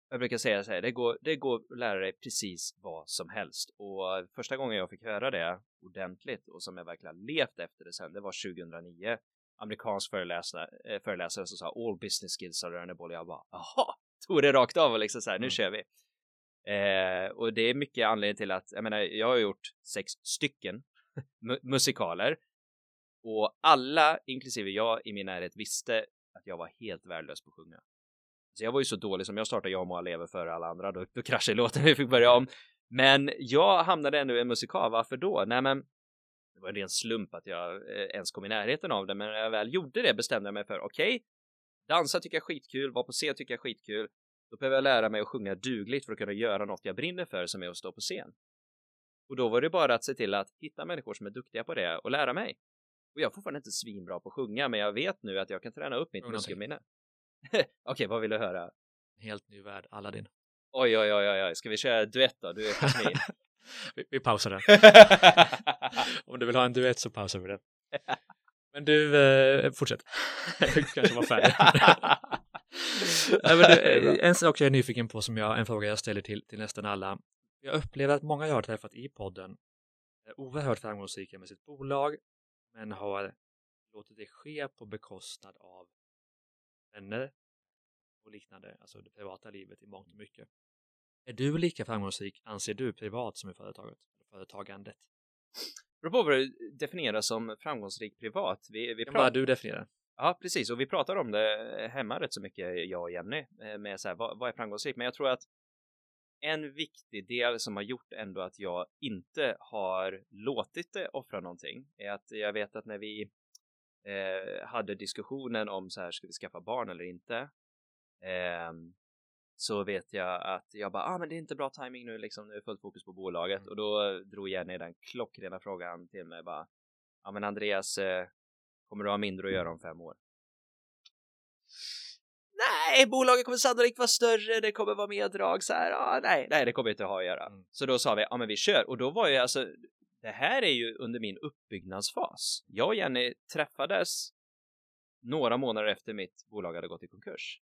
jag brukar säga så här, det går, det går att lära dig precis vad som helst och första gången jag fick höra det ordentligt och som jag verkligen levt efter det sen, det var 2009. Amerikansk föreläsare, äh, föreläsare som sa all business skills are learnable. Jag bara, jaha, tog det rakt av och liksom så här, nu mm. kör vi. Eh, och det är mycket anledning till att, jag menar, jag har gjort sex stycken [LAUGHS] musikaler och alla, inklusive jag i min närhet, visste att jag var helt värdelös på att sjunga. Så jag var ju så dålig som jag startade Jag må leva före alla andra, då, då kraschade låten, [LAUGHS] vi fick börja om. Men jag hamnade ändå i en musikal, varför då? Nej men det var en ren slump att jag eh, ens kom i närheten av det, men när jag väl gjorde det bestämde jag mig för okej, okay, dansa tycker jag är skitkul, vara på scen tycker jag är skitkul, då behöver jag lära mig att sjunga dugligt för att kunna göra något jag brinner för som är att stå på scen. Och då var det bara att se till att hitta människor som är duktiga på det och lära mig. Och jag är fortfarande inte svinbra på att sjunga, men jag vet nu att jag kan träna upp mitt muskelminne. [LAUGHS] Okej, okay, vad vill du höra? Helt ny värld, Aladdin. Oj, oj, oj, oj, ska vi köra duett då? Du är Jasmin. [LAUGHS] vi, vi pausar den. [LAUGHS] Om du vill ha en duett så pausar vi den. Men du, eh, fortsätt. du kanske var färdig. Du, en sak jag är nyfiken på som jag, en fråga jag ställer till, till nästan alla. Jag upplever att många jag har träffat i podden är oerhört framgångsrika med sitt bolag, men har låtit det ske på bekostnad av vänner och liknande, alltså det privata livet i mångt och mycket. Är du lika framgångsrik, anser du, privat som i företaget, företagandet? Beror på vad du definierar som framgångsrik privat. Vi, vi pratar... Vad du definierar. Ja, precis. Och vi pratar om det hemma rätt så mycket, jag och Jenny, eh, med så här, vad, vad är framgångsrikt? Men jag tror att en viktig del som har gjort ändå att jag inte har låtit det offra någonting är att jag vet att när vi eh, hade diskussionen om så här, ska vi skaffa barn eller inte? Eh, så vet jag att jag bara, ah men det är inte bra timing nu liksom, nu är fullt fokus på bolaget mm. och då drog Jenny den klockrena frågan till mig bara, ja men Andreas, eh, kommer du ha mindre att göra om fem år? Nej, bolaget kommer sannolikt vara större, det kommer vara mer drag så här, ah, nej, nej, det kommer inte ha att göra. Mm. Så då sa vi, ja men vi kör och då var ju alltså, det här är ju under min uppbyggnadsfas. Jag och Jenny träffades några månader efter mitt bolag hade gått i konkurs.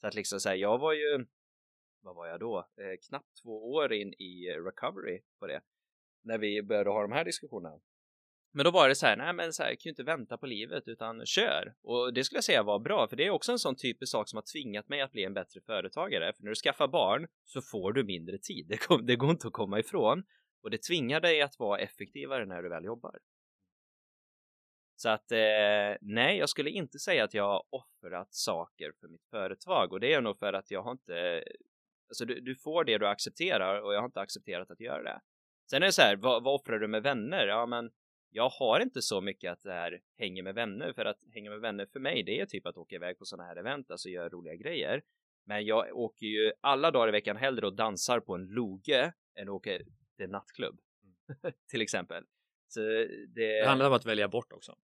Så att liksom så här, jag var ju, vad var jag då? Eh, knappt två år in i recovery på det. När vi började ha de här diskussionerna. Men då var det så här, nej men så här, kan ju inte vänta på livet utan kör. Och det skulle jag säga var bra, för det är också en sån typisk sak som har tvingat mig att bli en bättre företagare. För när du skaffar barn så får du mindre tid, det, kom, det går inte att komma ifrån. Och det tvingar dig att vara effektivare när du väl jobbar. Så att eh, nej, jag skulle inte säga att jag har offrat saker för mitt företag och det är nog för att jag har inte, alltså du, du får det du accepterar och jag har inte accepterat att göra det. Sen är det så här, vad, vad offrar du med vänner? Ja, men jag har inte så mycket att det här hänger med vänner för att hänga med vänner för mig det är typ att åka iväg på sådana här event, alltså göra roliga grejer. Men jag åker ju alla dagar i veckan hellre och dansar på en loge än åker till en nattklubb. Mm. [LAUGHS] till exempel. Så det... det handlar om att välja bort också.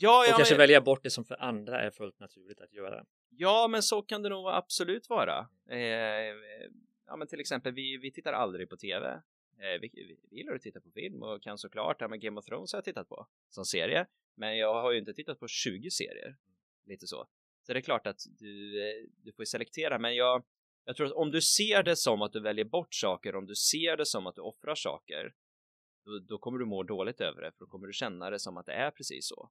Ja, ja, och kanske men... välja bort det som för andra är fullt naturligt att göra. Ja, men så kan det nog absolut vara. Eh, ja, men till exempel, vi, vi tittar aldrig på tv. Eh, vi, vi, vi gillar att titta på film och kan såklart, ja, men Game of Thrones har jag tittat på som serie. Men jag har ju inte tittat på 20 serier. Lite så. Så det är klart att du, eh, du får selektera, men jag, jag tror att om du ser det som att du väljer bort saker, om du ser det som att du offrar saker, då, då kommer du må dåligt över det, för då kommer du känna det som att det är precis så.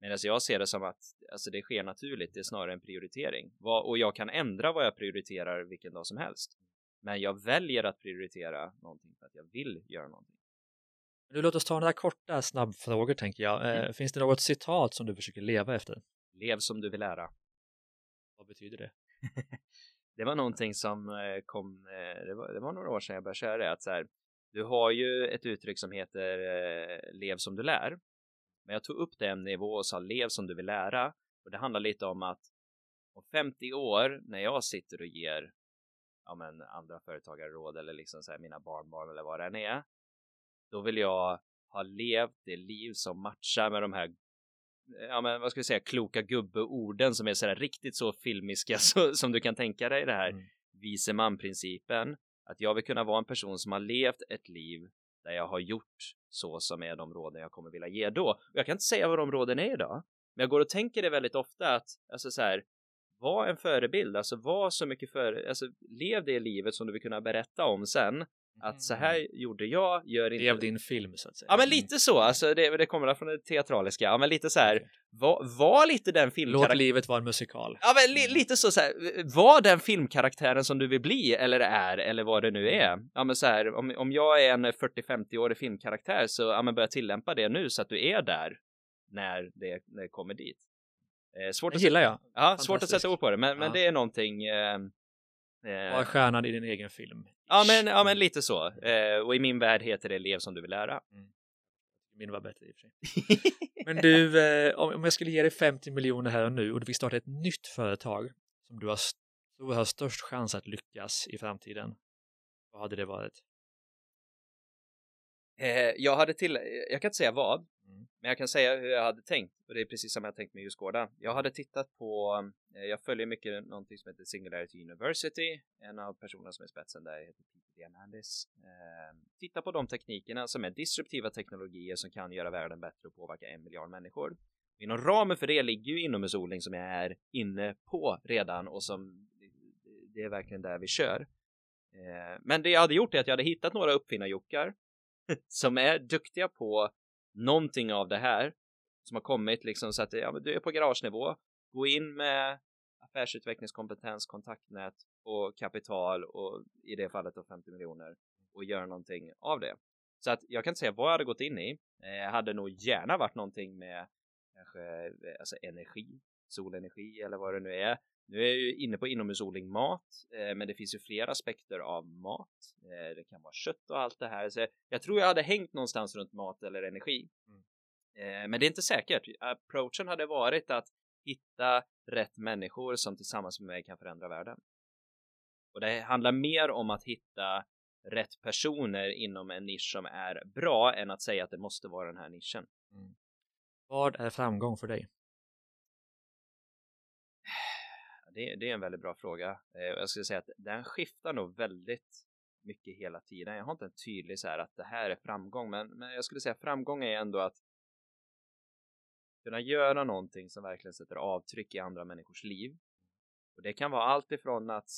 Medan jag ser det som att alltså det sker naturligt, det är snarare en prioritering. och jag kan ändra vad jag prioriterar vilken dag som helst. Men jag väljer att prioritera någonting för att jag vill göra någonting. Nu låt oss ta några korta snabbfrågor tänker jag. Eh, mm. finns det något citat som du försöker leva efter? Lev som du vill lära. Vad betyder det? [LAUGHS] det var någonting som eh, kom, eh, det var, det var några år sedan jag började köra det, att så här, du har ju ett uttryck som heter eh, lev som du lär. Men jag tog upp det en nivå och sa lev som du vill lära. Och det handlar lite om att om 50 år när jag sitter och ger ja, men, andra företagare råd eller liksom så här, mina barnbarn eller vad det än är. Då vill jag ha levt det liv som matchar med de här ja men vad ska vi säga kloka gubbeorden som är sådär riktigt så filmiska [LAUGHS] så, som du kan tänka dig det här mm. vise man principen att jag vill kunna vara en person som har levt ett liv där jag har gjort så som är de råden jag kommer vilja ge då. Och jag kan inte säga vad de råden är idag, men jag går och tänker det väldigt ofta att alltså så här, var en förebild, alltså var så mycket för, alltså lev det livet som du vill kunna berätta om sen. Att så här mm. gjorde jag, gör inte... Lev din film så att säga. Ja men lite så, alltså det, det kommer från det teatraliska, ja men lite så här, var, var lite den filmkaraktären. Låt livet vara en musikal. Ja men li, mm. lite så, så här, var den filmkaraktären som du vill bli eller är eller vad det nu är. Ja men så här, om, om jag är en 40-50-årig filmkaraktär så ja men börja tillämpa det nu så att du är där när det, när det kommer dit. Eh, svårt det gillar jag. Ja, svårt att sätta ord på det, men, ja. men det är någonting eh, Var Eh, stjärnan i din egen film. ja, men, ja, men lite så. Eh, och i min värld heter det Lev som du vill lära. Min var bättre i och för sig. [LAUGHS] Men du, eh, om jag skulle ge dig 50 miljoner här och nu och du fick starta ett nytt företag som du har, st- tror har störst chans att lyckas i framtiden. Vad hade det varit? Jag hade till, jag kan inte säga vad, Mm. men jag kan säga hur jag hade tänkt och det är precis som jag tänkt med Djurgården. Jag hade tittat på, eh, jag följer mycket någonting som heter Singularity University, en av personerna som är spetsen där heter Peter Diamandis. Eh, titta på de teknikerna som är disruptiva teknologier som kan göra världen bättre och påverka en miljard människor. Inom ramen för det ligger ju inomhusodling som jag är inne på redan och som eh, det är verkligen där vi kör. Men det jag hade gjort är att jag hade hittat några uppfinnarjockar [LAUGHS] som är duktiga på någonting av det här som har kommit liksom så att ja, men du är på garagenivå. Gå in med affärsutvecklingskompetens, kontaktnät och kapital och i det fallet då 50 miljoner och göra någonting av det. Så att jag kan inte säga vad jag hade gått in i. Eh, Jag hade nog gärna varit någonting med kanske eh, alltså energi, solenergi eller vad det nu är. Nu är jag ju inne på inomhusodling mat, eh, men det finns ju flera aspekter av mat. Vara kött och allt det här. Så jag tror jag hade hängt någonstans runt mat eller energi. Mm. Eh, men det är inte säkert. Approachen hade varit att hitta rätt människor som tillsammans med mig kan förändra världen. Och det handlar mer om att hitta rätt personer inom en nisch som är bra än att säga att det måste vara den här nischen. Mm. Vad är framgång för dig? [SIGHS] Det, det är en väldigt bra fråga. Eh, Jag skulle säga att den skiftar nog väldigt mycket hela tiden. Jag har inte en tydlig så här att det här är framgång, men, men jag skulle säga framgång är ändå att kunna göra någonting som verkligen sätter avtryck i andra människors liv. Och det kan vara allt ifrån att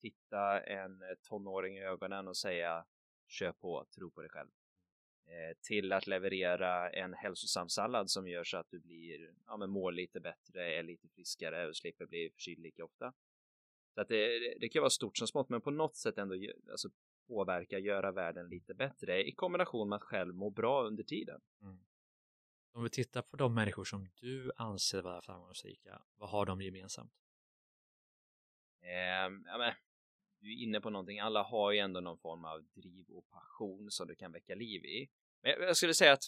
titta en eh, tonåring i ögonen och säga kör på, tro på dig själv. Eh, till att leverera en hälsosam sallad som gör så att du blir, ja men mår lite bättre, är lite friskare och slipper bli förkyld lika ofta. Så att det, det- kan vara stort som smått, men på något sätt ändå alltså, påverka, göra världen lite bättre i kombination med att själv må bra under tiden. Om vi tittar på de människor som du anser vara framgångsrika, vad har de gemensamt? Eh, ja, men, du är inne på någonting, alla har ju ändå någon form av driv och passion som du kan väcka liv i. Men jag, jag skulle säga att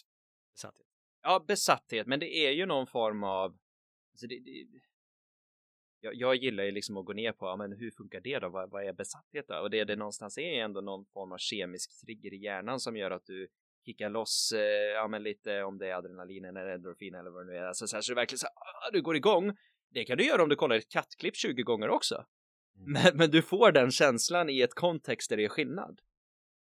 Besatthet. Ja, besatthet, men det är ju någon form av... Alltså det, det, jag, jag gillar ju liksom att gå ner på, ja, men hur funkar det då? Vad, vad är besatthet då? Och det det någonstans är ändå någon form av kemisk trigger i hjärnan som gör att du kickar loss, eh, ja men lite om det är adrenalin eller endorfin eller vad det nu är. Alltså så, här, så det verkligen så här, ah, du går igång. Det kan du göra om du kollar ett kattklipp 20 gånger också. Mm. Men, men du får den känslan i ett kontext där det är skillnad.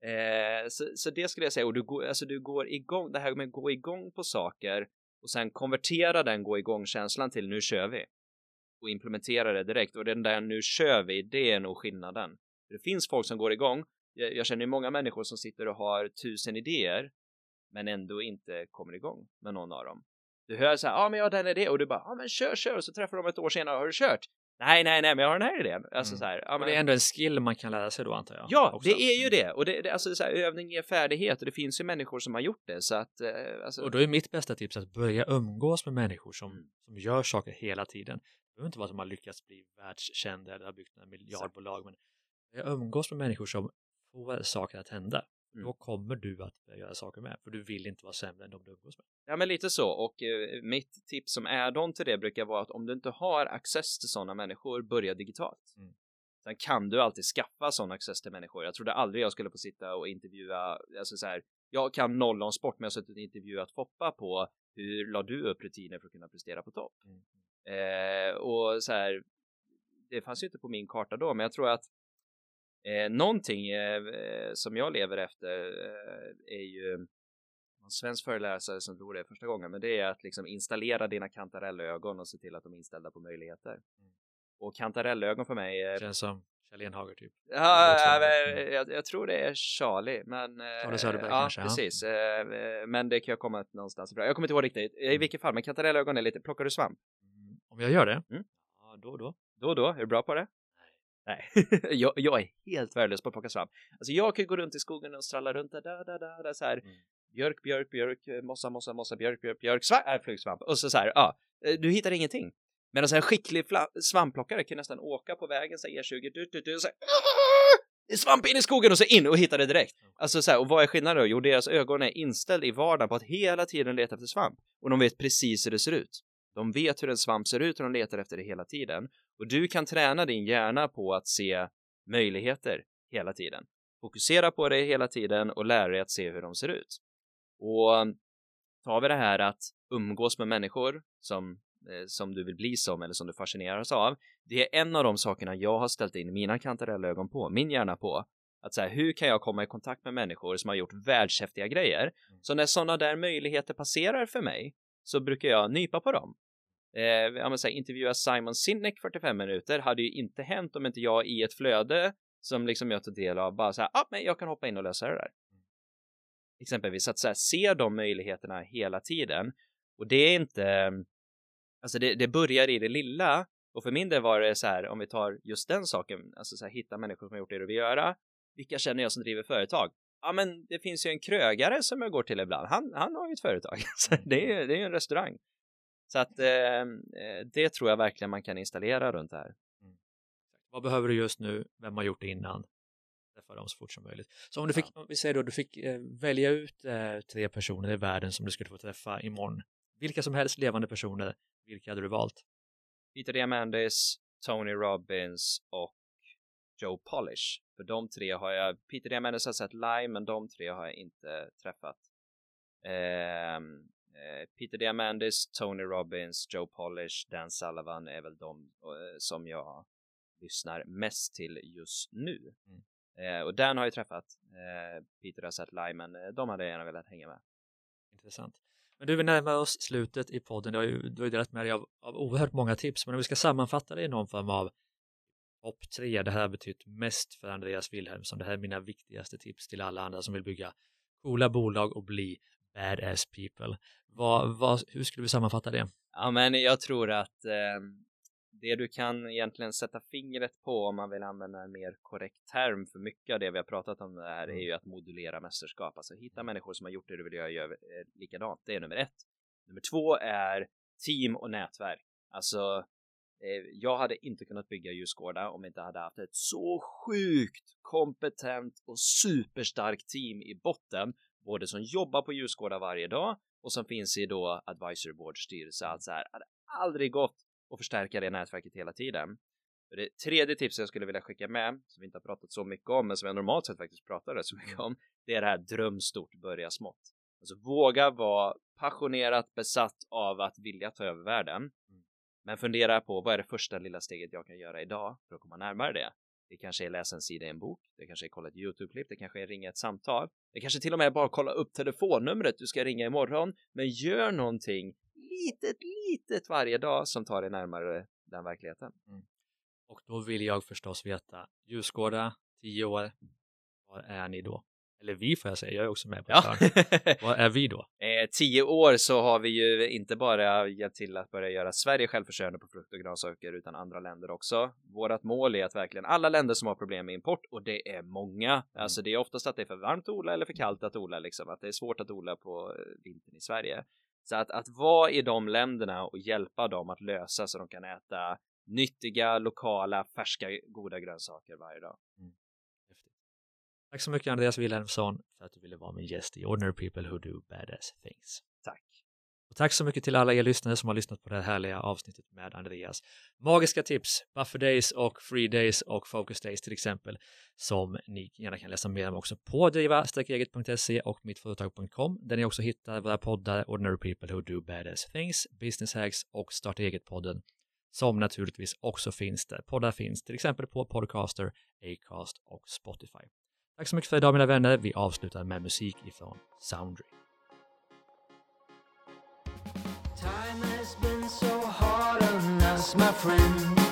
Eh, så, så det skulle jag säga, och du går, alltså du går igång, det här med att gå igång på saker och sen konvertera den gå igång-känslan till nu kör vi och implementera det direkt och den där nu kör vi, det är nog skillnaden. Det finns folk som går igång. Jag, jag känner ju många människor som sitter och har tusen idéer men ändå inte kommer igång med någon av dem. Du hör så här, ja ah, men jag har den idén och du bara, ja ah, men kör, kör och så träffar de ett år senare, har du kört? Nej, nej, nej, men jag har den här idén. Alltså Mm. så här, ja, Men det är ändå en skill man kan lära sig då antar jag. Ja, också. det är ju det. Och det, det alltså så här, övning ger färdighet och det finns ju människor som har gjort det så att eh, alltså, Och då är mitt bästa tips att börja umgås med människor som, Mm. som gör saker hela tiden. Behöver inte vara de har lyckats bli världskända eller har byggt några miljardbolag, men börja umgås med människor som får saker att hända. Mm. Då kommer du att göra saker med, för du vill inte vara sämre än de du umgås med. Ja, men lite så. Och eh, mitt tips som add-on till det brukar vara att om du inte har access till sådana människor, börja digitalt. Mm. Sen kan du alltid skaffa sån access till människor. Jag trodde aldrig jag skulle få sitta och intervjua, alltså så här, jag kan noll om sport, men jag har suttit och intervjuat Foppa på hur la du upp rutiner för att kunna prestera på topp? Mm. Eh, och så här, det fanns ju inte på min karta då, men jag tror att eh, någonting eh, eh, som jag lever efter eh, är ju en svensk föreläsare som drog det första gången, men det är att liksom installera dina kantarellögon och se till att de är inställda på möjligheter. Och kantarellögon för mig är... Känns som Kjell Enhager typ. Ja, också- ja, men jag, jag tror det är Charlie, men... eh, Charlie Söderberg ja, kanske, ja. precis. Eh, Men det kan jag komma någonstans ifrån. Jag kommer inte ihåg riktigt. I vilket fall, men kantarellögon är lite... Plockar du svamp? Om jag gör det? Mm. Ja, då och då. Då och då, är du bra på det? Nej. [LAUGHS] jag, jag är helt värdelös på att plocka svamp. Alltså jag kan ju gå runt i skogen och stralla runt där, där, där, där, så här. Mm. Björk, björk, björk, eh, mossa, mossa, mossa, björk, björk, björk, svamp, äh, flygsvamp. Och så så här, ja, eh, du hittar ingenting. Medan en skicklig svampplockare kan nästan åka på vägen, så E20, du, du, du, och så det är svamp in i skogen och så in och hitta det direkt. Alltså så här, och vad är skillnaden då? Jo, deras ögon är inställda i vardagen på att hela tiden leta efter svamp och de vet precis hur det ser ut. De vet hur en svamp ser ut och de letar efter det hela tiden. Och du kan träna din hjärna på att se möjligheter hela tiden. Fokusera på det hela tiden och lära dig att se hur de ser ut. Och tar vi det här att umgås med människor som, eh, som du vill bli som eller som du fascineras av. Det är en av de sakerna jag har ställt in mina kantarellögon på, min hjärna på. Att säga, hur kan jag komma i kontakt med människor som har gjort världshäftiga grejer? Mm. Så när sådana där möjligheter passerar för mig så brukar jag nypa på dem. Eh, jag säga, intervjua Simon Sinek 45 minuter hade ju inte hänt om inte jag i ett flöde som liksom jag tar del av bara så här, ah, men jag kan hoppa in och lösa det där. Exempelvis att så här, se de möjligheterna hela tiden och det är inte, alltså det, det börjar i det lilla och för min del var det så här, om vi tar just den saken, alltså så här, hitta människor som har gjort det du vill göra. Vilka känner jag som driver företag? Ja, men det finns ju en krögare som jag går till ibland. Han, han har ju ett företag. [LAUGHS] Så det är ju det är en restaurang. Så att eh, eh, det tror jag verkligen man kan installera runt det här. Mm. Vad behöver du just nu? Vem har gjort det innan? Träffa dem så fort som möjligt. Så om du fick, om vi säger då, du fick eh, välja ut eh, tre personer i världen som du skulle få träffa imorgon. Vilka som helst levande personer, vilka hade du valt? Peter Diamandis, Tony Robbins och Joe Polish. För de tre har jag, Peter Diamandis har sett live, men de tre har jag inte träffat. Eh, Peter Diamandis, Tony Robbins, Joe Polish, Dan Sullivan är väl de eh, som jag lyssnar mest till just nu. Mm. Eh, och Dan har jag träffat, Peter har sett live, men de hade jag gärna velat hänga med. Intressant. Men du, vi närmar oss slutet i podden. Du har ju, du har ju delat med dig av, av oerhört många tips, men om vi ska sammanfatta det i någon form av topp tre, det här har betytt mest för Andreas Wilhelmsson. Det här är mina viktigaste tips till alla andra som vill bygga coola bolag och bli badass people. Vad, vad, hur skulle du sammanfatta det? Ja, men jag tror att eh, det du kan egentligen sätta fingret på om man vill använda en mer korrekt term för mycket av det vi har pratat om det här mm. är ju att modulera mästerskap, alltså hitta människor som har gjort det du vill göra gör eh, likadant. Det är nummer ett. Nummer två är team och nätverk. Alltså, eh, jag hade inte kunnat bygga ljusgårda om jag inte hade haft ett så sjukt kompetent och superstarkt team i botten både som jobbar på ljusgårdar varje dag och som finns i då advisory board styrelse. Alltså här, hade aldrig gått att förstärka det nätverket hela tiden. Det tredje tipset jag skulle vilja skicka med, som vi inte har pratat så mycket om, men som jag normalt sett faktiskt pratar rätt så mycket om, det är det här dröm stort, börja smått. Alltså våga vara passionerat besatt av att vilja ta över världen. Mm. Men fundera på vad är det första lilla steget jag kan göra idag för att komma närmare det? Det kanske är läsa en sida i en bok. Det kanske är kolla ett Youtube-klipp. Det kanske är ringa ett samtal. Det kanske till och med är bara kolla upp telefonnumret du ska ringa imorgon. Men gör någonting litet, litet varje dag som tar dig närmare den verkligheten. Mm. Och då vill jag förstås veta, Ljusgårda, tio år, var är ni då? Eller vi får jag säga, jag är också med på ja. [LAUGHS] Vad är vi då? Eh, tio år så har vi ju inte bara hjälpt till att börja göra Sverige självförsörjande på frukt och grönsaker utan andra länder också. Vårat mål är att verkligen alla länder som har problem med import och det är många. Mm. Alltså det är oftast att det är för varmt att odla eller för kallt att odla liksom, att det är svårt att odla på eh, vintern i Sverige. Så att, att vara i de länderna och hjälpa dem att lösa så de kan äta nyttiga, lokala, färska, goda grönsaker varje dag. Mm. Tack så mycket Andreas Wilhelmsson för att du ville vara min gäst i Ordinary People Who Do Badass Things. Tack. Och tack så mycket till alla er lyssnare som har lyssnat på det här härliga avsnittet med Andreas. Magiska tips, buffer days och free days och focus days till exempel som ni gärna kan läsa mer om också på driva-eget.se och mittföretag.com där ni också hittar våra poddar Ordinary People Who Do Badass Things, Business Hacks och Starta Eget-podden som naturligtvis också finns där. Poddar finns till exempel på Podcaster, Acast och Spotify. Tack så mycket för idag mina vänner. Vi avslutar med musik ifrån Soundry. Time has been so hard on us, my friend.